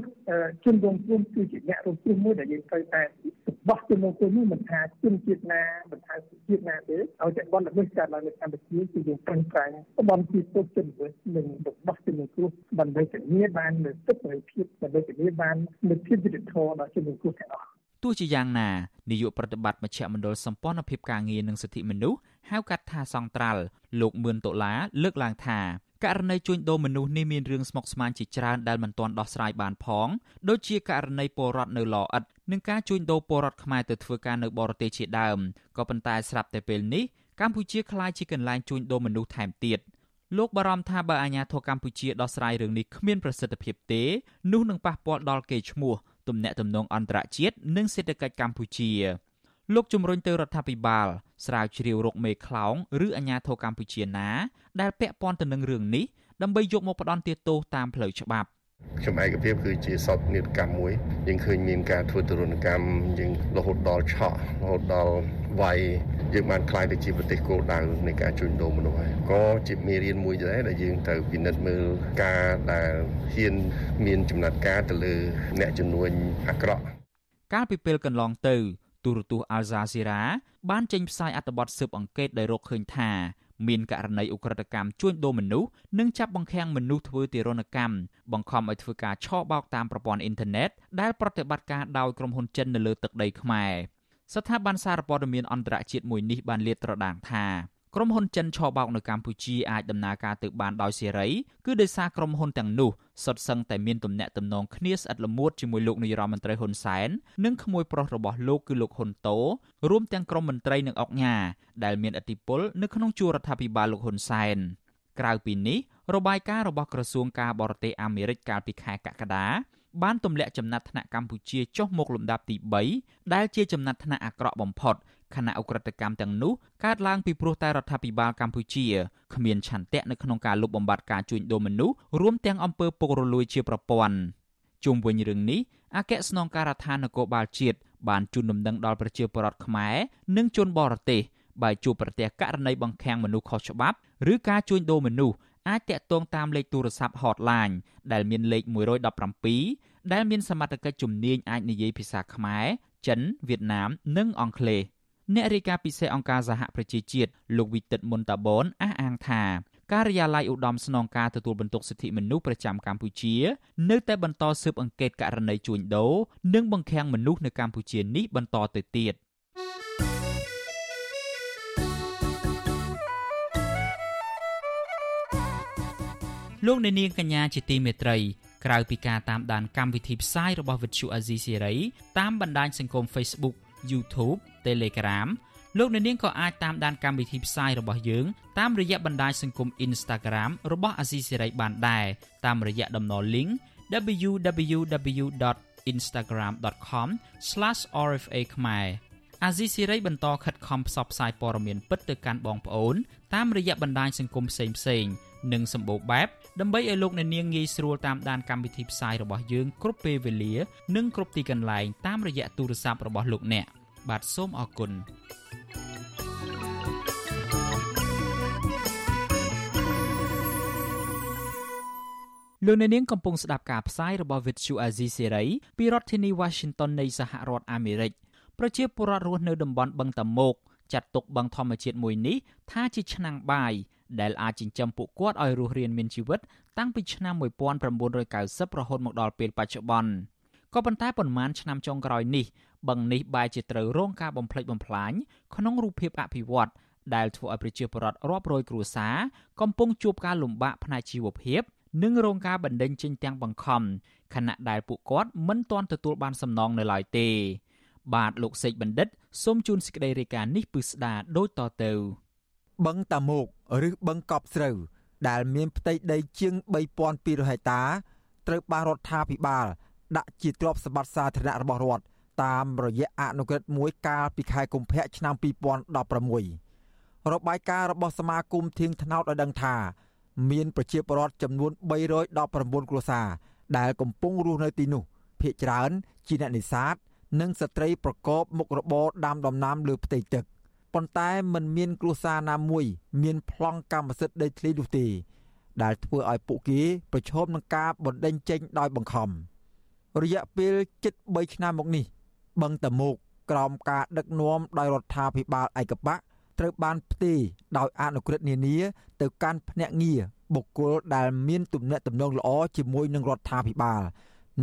ជនរងគ្រោះគឺជាអ្នករងគ្រោះមួយដែលយើងត្រូវតែបោះជំនុំគោលនេះមិនថាជនជាតិណាមិនថាជាតិណាទេឲ្យតែបនល្មើសកើតឡើងនៅកម្ពុជាគឺយើងប្រឹងប្រែងបំពីពុទ្ធជនល្មើសនិងបោះជំនុំគ្រោះដើម្បីធានាបាននូវសិទ្ធិសេរីភាពដើម្បីធានាបាននូវភាពយុត្តិធម៌ដល់ជនរងគ្រោះទាំងអស់ ទោះជាយ៉ាងណានាយកប្រតិបត្តិមជ្ឈមណ្ឌលសម្ព័ន្ធភាពការងារនិងសិទ្ធិមនុស្សហៅកាត់ថាសង្ត្រាល់លោកមឿនដុល្លារលើកឡើងថាករណីជួញដូរមនុស្សនេះមានរឿងស្មុគស្មាញជាច្រើនដែលមិនទាន់ដោះស្រាយបានផងដូចជាករណីពលរដ្ឋនៅឡអិតនិងការជួញដូរពលរដ្ឋខ្មែរទៅធ្វើការនៅបរទេសជាដើមក៏ប៉ុន្តែស្រាប់តែពេលនេះកម្ពុជាក្លាយជាកន្លែងជួញដូរមនុស្សថែមទៀតលោកបារម្ភថាបើអាជ្ញាធរកម្ពុជាដោះស្រាយរឿងនេះគ្មានប្រសិទ្ធភាពទេនោះនឹងប៉ះពាល់ដល់កេរ្តិ៍ឈ្មោះ ទំនាក់ទំនងអន្តរជាតិនិងសេដ្ឋកិច្ចកម្ពុជាលោកជំរុញទៅរដ្ឋាភិបាលស្រាវជ្រាវរកមេខ្លោងឬអាជ្ញាធរកម្ពុជាណា ដែលពាក់ព័ន្ធទៅនឹងរឿងនេះដើម្បីយកមកផ្ដន់ទោសតាមផ្លូវច្បាប់ ខ្ញុំឯកភាពគឺជាសពនេតកម្មមួយយើងឃើញមានការធ្វើទរណកម្មយើងរហូតដល់ឆក់រហូតដល់វាយយើងបានខ្លាយទៅជាប្រទេសគោលដៅនៃការជួញដូរមនុស្សហើយក៏ជាមេរៀនមួយដែរដែលយើងត្រូវពិនិត្យមើលការដែលហ៊ានមានចំណាត់ការទៅលើអ្នកជំនួញអាក្រក់កាលពីពេលកន្លងទៅទូរទស្សន៍ Al Jazeera បានចេញផ្សាយអត្ថបទស៊ើបអង្កេតដែលរកឃើញថា មានករណីឧក្រិដ្ឋកម្មជួញដូរមនុស្សនិងចាប់បង្ខាំងមនុស្សធ្វើទារុណកម្មបង្ខំឲ្យធ្វើការឆបោកតាមប្រព័ន្ធអ៊ីនធឺណិតដែលប្រតិបត្តិការដោយក្រុមហ៊ុនចិននៅលើទឹកដីខ្មែរស្ថាប័នសារព័ត៌មានអន្តរជាតិមួយនេះបានលាតត្រដាងថា ក្រុមហ៊ុនចិនឆបោកនៅកម្ពុជាអាចដំណើរការទៅបានដោយសេរីគឺដោយសារក្រុមហ៊ុនទាំងនោះសុទ្ធសឹងតែមានទំនាក់ទំនងគ្នាស្អិតល្មួតជាមួយលោកនាយរដ្ឋមន្ត្រីហ៊ុនសែននិងក្មួយប្រុសរបស់លោកគឺលោកហ៊ុនតូរួមទាំងក្រុមមន្ត្រីនិងអុកញ៉ាដែលមានឥទ្ធិពលនៅក្នុងជួររដ្ឋាភិបាលលោកហ៊ុនសែនក្រៅពីនេះរបាយការណ៍របស់ក្រសួងការបរទេសអាមេរិកកាលពីខែកក្កដាបានទម្លាក់ចំណាត់ថ្នាក់កម្ពុជាចុះមកលំដាប់ទី3ដែលជាចំណាត់ថ្នាក់អាក្រក់បំផុត ខណៈអ ுக ្រិតកម្មទាំងនោះកើតឡើងពីព្រោះតែរដ្ឋាភិបាលកម្ពុជាគ្មានឆន្ទៈនៅក្នុងការលុបបំបាត់ការជួញដូរមនុស្សរួមទាំងអំពើពុករលួយជាប្រព័ន្ធជុំវិញរឿងនេះអគ្គស្នងការដ្ឋាននគរបាលជាតិបានជូនដំណឹងដល់ប្រជាពលរដ្ឋខ្មែរនិងជនបរទេសបើជួបប្រទះករណីបង្ខាំងមនុស្សខុសច្បាប់ឬការជួញដូរមនុស្សអាចតាក់ទងតាមលេខទូរស័ព្ទ hotline ដែលមានលេខ117ដែលមានសមត្ថកិច្ចជំនាញអាចនិយាយភាសាខ្មែរចិនវៀតណាមនិងអង់គ្លេស អ្នករាយការណ៍ពិសេសអង្គការសហប្រជាជាតិលោកវិទិតមុនតាបនអះអាងថាការិយាល័យឧត្តមស្នងការទទួលបន្ទុកសិទ្ធិមនុស្សប្រចាំកម្ពុជា នៅតែបន្តស៊ើបអង្កេតករណីជួញដូរនិងបង្ខាំងមនុស្សនៅកម្ពុជានេះបន្តទៅទៀតលោកអ្នកនាងកញ្ញាជាទីមេត្រីក្រៅពីការតាមដានកម្មវិធីផ្សាយរបស់ Vuthu Azizi Serai តាមបណ្ដាញសង្គម Facebook YouTube Telegram លោកអ្នកនាងក៏អាចតាមដានកម្មវិធីផ្សាយរបស់យើងតាមរយៈបណ្ដាញសង្គម Instagram របស់ Azizi Serai បានដែរតាមរយៈតំណ link www.instagram.com/rfa ខ្មែរអាស៊ីសេរីបន្តខិតខំផ្សព្វផ្សាយព័ត៌មានពិតទៅកាន់បងប្អូនតាមរយៈបណ្ដាញសង្គមផ្សេងៗ និងសម្បូរបែបដើម្បីឲ្យលោកអ្នកនាងងាយស្រួលតាមដានកម្មវិធីផ្សាយរបស់យើងគ្រប់ពេលវេលា និងគ្រប់ទីកន្លែងតាមរយៈទូរស័ព្ទរបស់លោកអ្នកបាទសូមអរគុណលោកអ្នកនាងកំពុងស្ដាប់ការផ្សាយរបស់ Vuthu Azizi Serai ពីរដ្ឋធានី Washington នៃសហរដ្ឋអាមេរិកប្រជាពលរដ្ឋរស់នៅតំបន់បឹងតាមុកចាត់ទុកបឹងធម្មជាតិមួយនេះថាជាឆ្នាំងបាយ ដែលអាចចិញ្ចឹមពួកគាត់ឲ្យរស់រានមានជីវិតតាំងពីឆ្នាំ1990រហូតមកដល់ពេលបច្ចុប្បន្នក៏ប៉ុន្តែប៉ុន្មានឆ្នាំចុងក្រោយនេះបឹងនេះបែរជាត្រូវរងការបំផ្លិចបំផ្លាញក្នុងរូបភាពអភិវឌ្ឍដែលធ្វើឲ្យប្រជាពលរដ្ឋរាប់រយគ្រួសារកំពុងជួបការលំបាកផ្នែកជីវភាពនិងរងការបណ្តេញចេញទាំងបង្ខំខណៈដែលពួកគាត់មិនទាន់ទទួលបានសំណងនៅឡើយទេបាទលោកសេកបណ្ឌិតសូមជូនសេចក្តីរាយការណ៍នេះពឹស្ដាដូចតទៅបឹងតាមុក ឬបឹងកប់ស្រូវ ដែលមានផ្ទៃដីជាង3200ហិកតាត្រូវបានរដ្ឋាភិបាល ដាក់ជាទ្រព្យសម្បត្តិសាធារណៈរបស់រដ្ឋតាមរយៈអនុក្រឹត្យមួយកាលពីខែកុម្ភៈឆ្នាំ2016របាយការណ៍របស់សមាគមធៀងថ្នោតឲ្យដឹងថា មានប្រជាពលរដ្ឋចំនួន319គ្រួសារដែលកំពុងរស់នៅទីនោះភ ieck ច្រើនជាអ្នកនេសាទនិងស្ត្រីប្រកបមុខរបរដាំដំណាំលើផ្ទៃទឹក ប៉ុន្តែมันមានគ្រួសារណាមួយ មានប្លង់កម្មសិទ្ធិដីធ្លីនោះទេ ដែលធ្វើឲ្យពួកគេប្រឈមនឹងការបណ្តេញចេញដោយបង្ខំរយៈពេលជិត3ឆ្នាំមកនេះបឹងតមោកក្រោមការដឹកនាំដោយរដ្ឋាភិបាលឯកបកត្រូវបានផ្ទេរដោយអនុក្រឹត្យនានាទៅកាន់ភ្នាក់ងារបុគ្គលដែលមានទំនាក់ទំនងល្អជាមួយនឹងរដ្ឋាភិបាល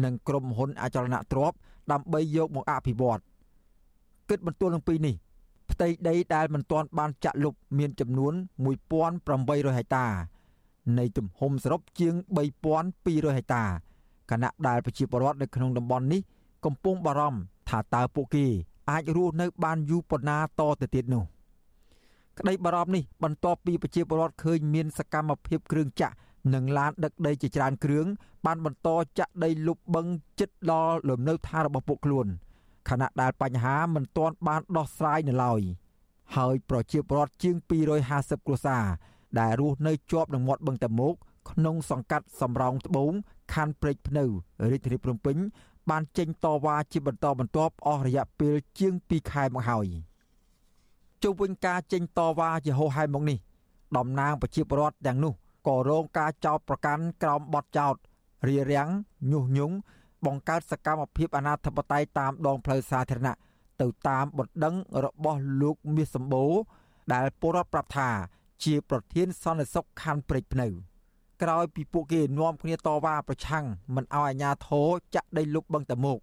និងក្រុមហ៊ុនអចលនទ្រព្យដើម្បីយកមកអភិវឌ្ឍគិតបន្ទល់នឹងពីនេះផ្ទៃ ដីដែលមិនទាន់បានចាក់លុបមានចំនួន1800ហិកតា នៃទំហំសរុបជាង3200ហិកតាខណៈដែលប្រជាពលរដ្ឋនៅក្នុងតំបន់នេះកំពុងបារម្ភថាតើពួកគេអាចរស់នៅបានយូរប៉ុណ្ណាតទៅទៀតនោះក្តីបារម្ភនេះបន្ទាប់ពីប្រជាពលរដ្ឋឃើញមានសកម្មភាពគ្រឿងចាក់និងឡានដឹកដីជាច្រើនគ្រឿងបានបន្តចាក់ដីលុបបឹងចិត្តដល់លំនៅឋានរបស់ពួកខ្លួន ខណៈដែលបញ្ហាមិនទាន់បានដោះស្រាយនៅឡើយហើយប្រជាពលរដ្ឋជាង250គ្រួសារដែលរស់នៅជាប់នឹងមាត់បឹងតមោកក្នុងសង្កាត់សំរោងត្បូងខណ្ឌព្រែកភ្នៅរាជធានីភ្នំពេញ បានចេញតវ៉ាជាបន្តបន្ទាប់អស់រយៈពេលជាង2ខែមកហើយជុំវិញការចេញតវ៉ាជាហោហែមកនេះតំណាងប្រជាពលរដ្ឋទាំងនោះក៏រងការចោទប្រកាន់ក្រោមបទចោទរារាំងញុះញង់ បង្កើតសកម្មភាពអនាធិបតេយ្យតាមដងផ្លូវសាធារណៈទៅតាមបណ្ដឹងរបស់លោកមាសសម្បូរដែលពលរដ្ឋប្រាប់ថា ជាប្រធានសន្តិសុខខណ្ឌព្រែកភ្នៅក្រោយពីពួកគេនាំគ្នាតវ៉ាប្រឆាំងមិនឲ្យអាជ្ញាធរចាក់ដីលុបបឹងតមោក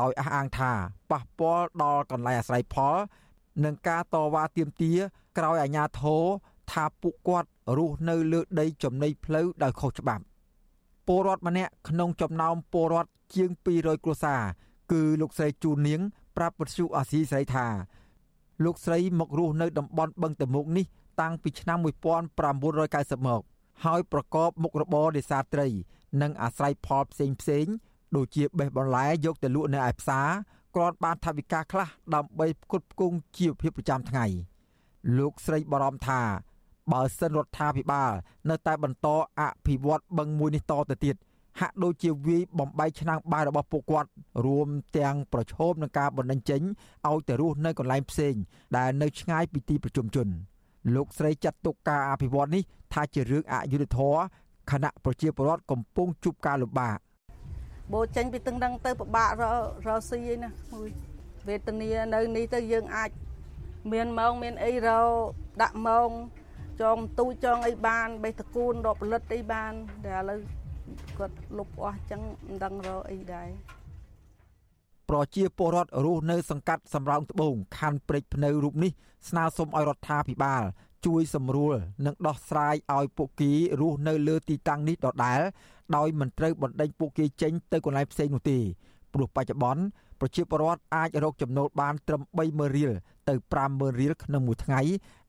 ដោយអះអាងថាប៉ះពាល់ដល់កន្លែងអាស្រ័យផលនិងការតវ៉ាទាមទារក្រោយអាជ្ញាធរថាពួកគាត់រស់នៅលើដីចំណីផ្លូវដោយខុសច្បាប់ពលរដ្ឋម្នាក់ក្នុងចំណោមពលរដ្ឋ ជាង200គ្រួសារគឺលោកស្រីជូននាង ប្រាប់វិទ្យុអាស៊ីសេរីថាលោកស្រីមករស់នៅតំបន់បឹងតមុកនេះតាំងពីឆ្នាំ1990មកហើយប្រកបមុខរបរនេសាទត្រី និងអាស្រ័យផលផ្សេងផ្សេងដូចជាបេះបន្លែយកទៅលក់នៅឯផ្សារគ្រាន់បានថវិកាខ្លះដើម្បីផ្គត់ផ្គង់ជីវភាពប្រចាំថ្ងៃលោកស្រីបារម្ភថា បើសិនរដ្ឋាភិបាល នៅតែបន្តអភិវឌ្ឍបឹងមួយនេះតទៅទៀត ហាក់ដូចជាវាយបំបែកឆ្នាំងបាយរបស់ពួកគាត់រួមទាំងប្រឈមនឹងការបណ្តេញចេញឲ្យទៅរស់នៅកន្លែងផ្សេង ដែលនៅឆ្ងាយពីទីប្រជុំជន លោកស្រីចាត់ទុកការអភិវឌ្ឍនេះថាជារឿងអយុត្តិធម៌ខណៈប្រជាពលរដ្ឋកំពុងជួបការលំបាកបូរចេញពីទឹងដឹងទៅពិបាកររស៊ីឯណាមួយវេទនានៅនេះទៅយើងអាច មានម៉ោងមានអីរដាក់ម៉ោងចងទូចងអីបានបេះតកូនរកផលិតអីបានតែឥឡូវ គាត់លុបអស់ចឹងមិនដឹងរកអីដែរប្រជាពលរដ្ឋរស់នៅសង្កាត់សំរោងត្បូងខណ្ឌព្រែកភ្នៅរូបនេះស្នើសុំឲ្យរដ្ឋាភិបាល ជួយសម្រួលនិងដោះស្រាយឲ្យពួកគេរស់នៅលើទីតាំងនេះដដែលដោយមិនត្រូវបណ្ដេញពួកគេចេញទៅកន្លែងផ្សេងនោះទេព្រោះបច្ចុប្បន្នប្រជាពលរដ្ឋអាចរកចំណូលបានត្រឹម30000រៀលទៅ50000រៀលក្នុងមួយថ្ងៃ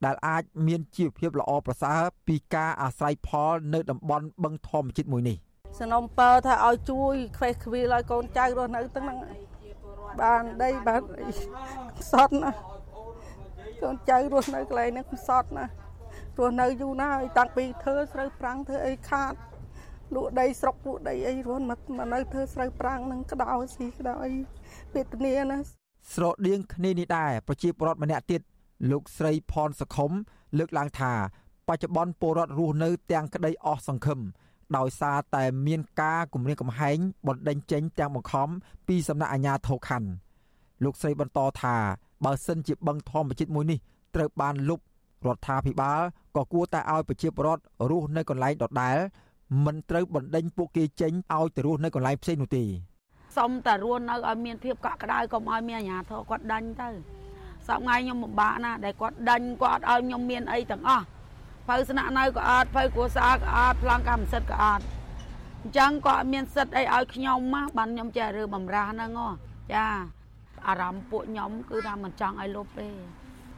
ដែលអាចមានជីវភាពល្អប្រសើរពីការអាស្រ័យផលនៅតំបន់បឹងធម្មជាតិមួយនេះ សំណុំពើថាឲ្យជួយខ្វេះខ្វីលឲ្យកូនចៅរស់នៅទាំងហ្នឹងបានដីបានសតណាកូនចៅរស់នៅកន្លែងហ្នឹងសតណារស់នៅយូរណាស់ហើយតាំងពីធ្វើស្រូវប្រាំងធ្វើអីខាតលក់ដីស្រុកលក់ដីអីរស់មកនៅធ្វើស្រូវប្រាំងនឹងក្តោស៊ីក្តោអីវេទនាណាស្រដៀងគ្នានេះដែរប្រជាពលរដ្ឋម្នាក់ទៀតលោកស្រីផនសខុមលើកឡើងថា បច្ចុប្បន្នពលរដ្ឋរស់នៅ ទាំងក្តីអស់សង្ឃឹម ដោយសារតែមានការគម្រាមកំហែងបណ្ដេញចេញទាំងបង្ខំពីសំណាក់អាជ្ញាធរខណ្ឌលោកស្រីបន្តថាបើសិនជាបឹងធម្មជាតិមួយនេះត្រូវបានលុបរដ្ឋាភិបាលក៏គួរតែឲ្យប្រជាពលរដ្ឋរស់នៅកន្លែងដដែលមិនត្រូវបណ្ដេញពួកគេចេញឲ្យទៅរស់នៅកន្លែងផ្សេងនោះទេសុំតែរស់នៅឲ្យមានភាពកក់ក្ដៅកុំឲ្យមានអាជ្ញាធរគាត់ដាញ់ទៅសប្ងៃខ្ញុំពិបាកណាស់ដែលគាត់ដាញ់គាត់ឲ្យខ្ញុំមានអីទាំងអស់ ភៅស្នាក់នៅក៏អត់ភៅគ្រួសារក៏អត់ប្លង់កម្មសិទ្ធិក៏អត់អញ្ចឹងក៏មានសិទ្ធិអីឲ្យខ្ញុំមកបានខ្ញុំចេះរើបំរាស់ហ្នឹងចាអារម្មណ៍ពួកខ្ញុំគឺថាមិនចង់ឲ្យលុបទេ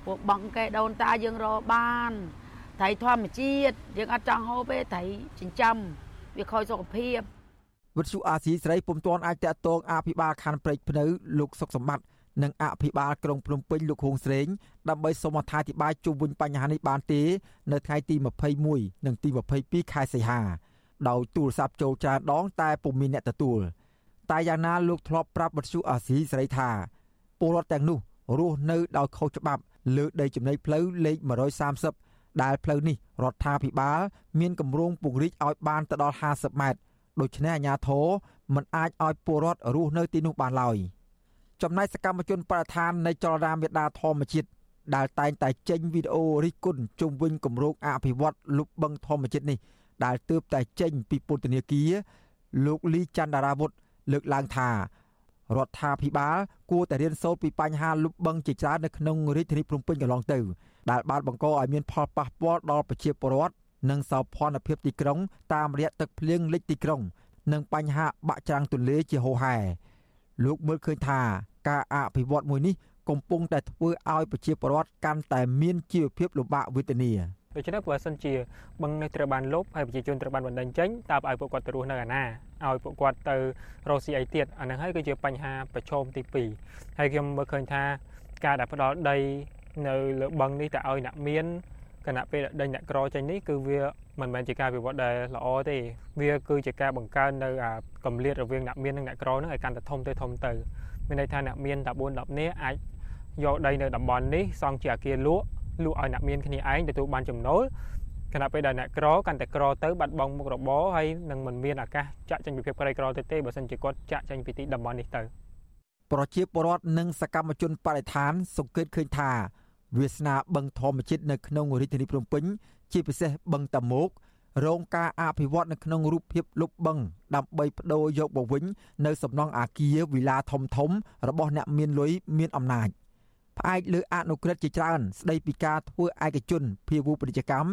ពួកបងកែដូនតាយើងរកបានត្រីធម្មជាតិយើងអត់ចង់ហូបទេត្រីចិញ្ចឹមវាខូចសុខភាពវិទ្យុអាស៊ីសេរីពុំទាន់អាចតាក់ទងអភិបាលខណ្ឌព្រែកភ្នៅលោកសុកសម្បត្តិ និងអភិបាលក្រុងភ្នំពេញលោកហួងស្រេងដើម្បីសូមអត្ថាធិប្បាយជុំវិញបញ្ហានេះបានទេ នៅថ្ងៃទី21និងទី22ខែសីហាដោយទូរស័ព្ទចូលច្រើនដងតែពុំមានអ្នកទទួលតែយ៉ាងណាលោកធ្លាប់ប្រាប់វិទ្យុអាស៊ីសេរីថាពលរដ្ឋទាំងនោះរស់នៅដោយខុសច្បាប់លើដីចំណីផ្លូវលេខ130ដែលផ្លូវនេះរដ្ឋាភិបាលមានគម្រោងពង្រីកឲ្យបានទៅដល់50ម៉ែត្រដូច្នេះអាជ្ញាធរមិនអាចឲ្យពលរដ្ឋរស់នៅទីនោះបានឡើយ ចំណែកសកម្មជនបរិស្ថាននៃចលនាមេដាធម្មជាតិដែលតែងតែចេញវីដេអូរិះគន់ជុំវិញគម្រោងអភិវឌ្ឍលុបបឹងធម្មជាតិនេះដែលទើបតែចេញពីពន្ធនាគារលោកលីច័ន្ទរាវុធលើកឡើងថារដ្ឋាភិបាលគួរតែរៀនសូត្រពីបញ្ហាលុបបឹងជាច្រើននៅក្នុងរាជធានីភ្នំពេញកន្លងទៅដែលបានបង្កឲ្យមានផលប៉ះពាល់ដល់ប្រជាពលរដ្ឋនិងសោភ័ណភាពទីក្រុងតាមរយៈទឹកភ្លៀងលិចទីក្រុង និងបញ្ហាបាក់ច្រាំងទន្លេជាហូរហែ លោកមើលឃើញថាការអភិវឌ្ឍមួយនេះកំពុងតែធ្វើឲ្យប្រជាពលរដ្ឋកាន់តែមានជីវភាពលំបាកវេទនាដូច្នេះបើសិនជាបឹងនេះត្រូវបានលុបហើយប្រជាជនត្រូវបានបណ្តេញចេញតើឲ្យពួកគាត់ទៅរស់នៅឯណាឲ្យពួកគាត់ទៅរកស៊ីអីទៀតអាហ្នឹងហើយគឺជាបញ្ហាប្រឈមទី2ហើយខ្ញុំមើលឃើញថាការដែលផ្ដល់ដីនៅលើបឹងនេះទៅឲ្យអ្នកមានគណៈពេលដេញអ្នកក្រចេញនេះគឺវា មិនមែនជាការវិវត្តដែលល្អទេវាគឺជាការបង្កើននៅកម្រិតរវាងអ្នកមាននិងអ្នកក្រនឹងឲ្យកាន់តែធំទៅធំទៅមានន័យថាអ្នកមានតែ4 10នាក់អាចយកដីនៅតំបន់នេះសង់ជាអគារលក់លក់ឲ្យអ្នកមានគ្នាឯងទទួលបានចំណូលខណៈពេលដែលអ្នកក្រកាន់តែក្រទៅបាត់បង់មុខរបរហើយនឹងមិនមានឱកាសចាក់ចេញពីភាពក្រីក្រទៅទេបើមិនជាគាត់ចាក់ចេញពីទីតំបន់នេះទៅប្រជាពលរដ្ឋនិងសកម្មជនបរិស្ថានសង្កេតឃើញថាវាសនាបឹងធម្មជាតិនៅក្នុងរាជធានីភ្នំពេញ ជាពិសេសបឹងតាមុករងការអភិវឌ្ឍនៅក្នុងរូបភាពលុបបឹងដើម្បីបដូរយកមកវិញនៅសំណង់អាគារវិឡាធំធំរបស់អ្នកមានលុយមានអំណាចផ្អែកលើអនុក្រឹត្យជាច្រើនស្ដីពីការធ្វើឯកជនភាវូពាណិជ្ជកម្ម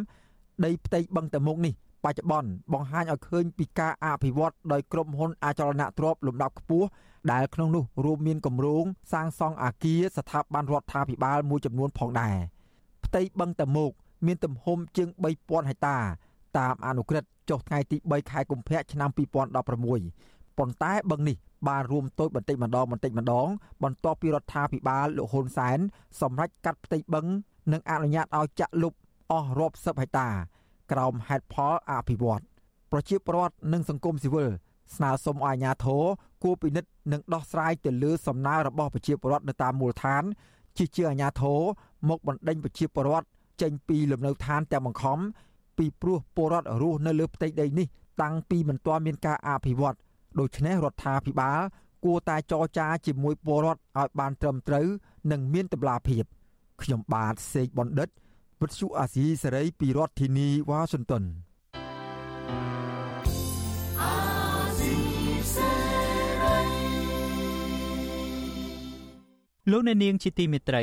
ដីផ្ទៃបឹងតាមុកនេះបច្ចុប្បន្នបង្ហាញឲ្យឃើញពីការអភិវឌ្ឍដោយក្រុមហ៊ុនអចលនទ្រព្យលំដាប់ខ្ពស់ដែលក្នុងនោះរួមមានគម្រោងសាងសង់អគារស្ថាប័នរដ្ឋាភិបាលមួយចំនួនផងដែរផ្ទៃបឹងតាមុក មានទំហំជាង3000ហិកតាតាមអនុក្រឹត្យចុះថ្ងៃទី3ខែកុម្ភៈឆ្នាំ2016ប៉ុន្តែបឹងនេះបានរួមតូចបន្តិចម្ដងបន្តិចម្ដង បន្ទាប់ពីរដ្ឋាភិបាលលោកហ៊ុនសែនសម្រេចកាត់ផ្ទៃបឹងនិងអនុញ្ញាតឲ្យចាក់លុបអស់រាប់សិបហិកតា ក្រោមហេតុផលអភិវឌ្ឍប្រជាពលរដ្ឋនិងសង្គមស៊ីវិលស្នើសុំឲ្យអាជ្ញាធរគួរពិនិត្យនិងដោះស្រាយទៅលើសំណើរបស់ប្រជាពលរដ្ឋនៅតាមមូលដ្ឋានជាជាអាជ្ញាធរមកបណ្ដេញប្រជាពលរដ្ឋ ចេញពីលំនៅឋានទាំងបង្ខំពីព្រោះពលរដ្ឋរស់នៅលើផ្ទៃដីនេះតាំងពីមិនទាន់មានការអភិវឌ្ឍដូច្នេះរដ្ឋាភិបាលគួរតែចរចាជាមួយពលរដ្ឋឲ្យបានត្រឹមត្រូវនិងមានតម្លាភាពខ្ញុំបាទសេកបណ្ឌិតវិទ្យុអាស៊ីសេរីពីរដ្ឋធានីវ៉ាស៊ីនតោនលោកអ្នកនាងជាទីមេត្រី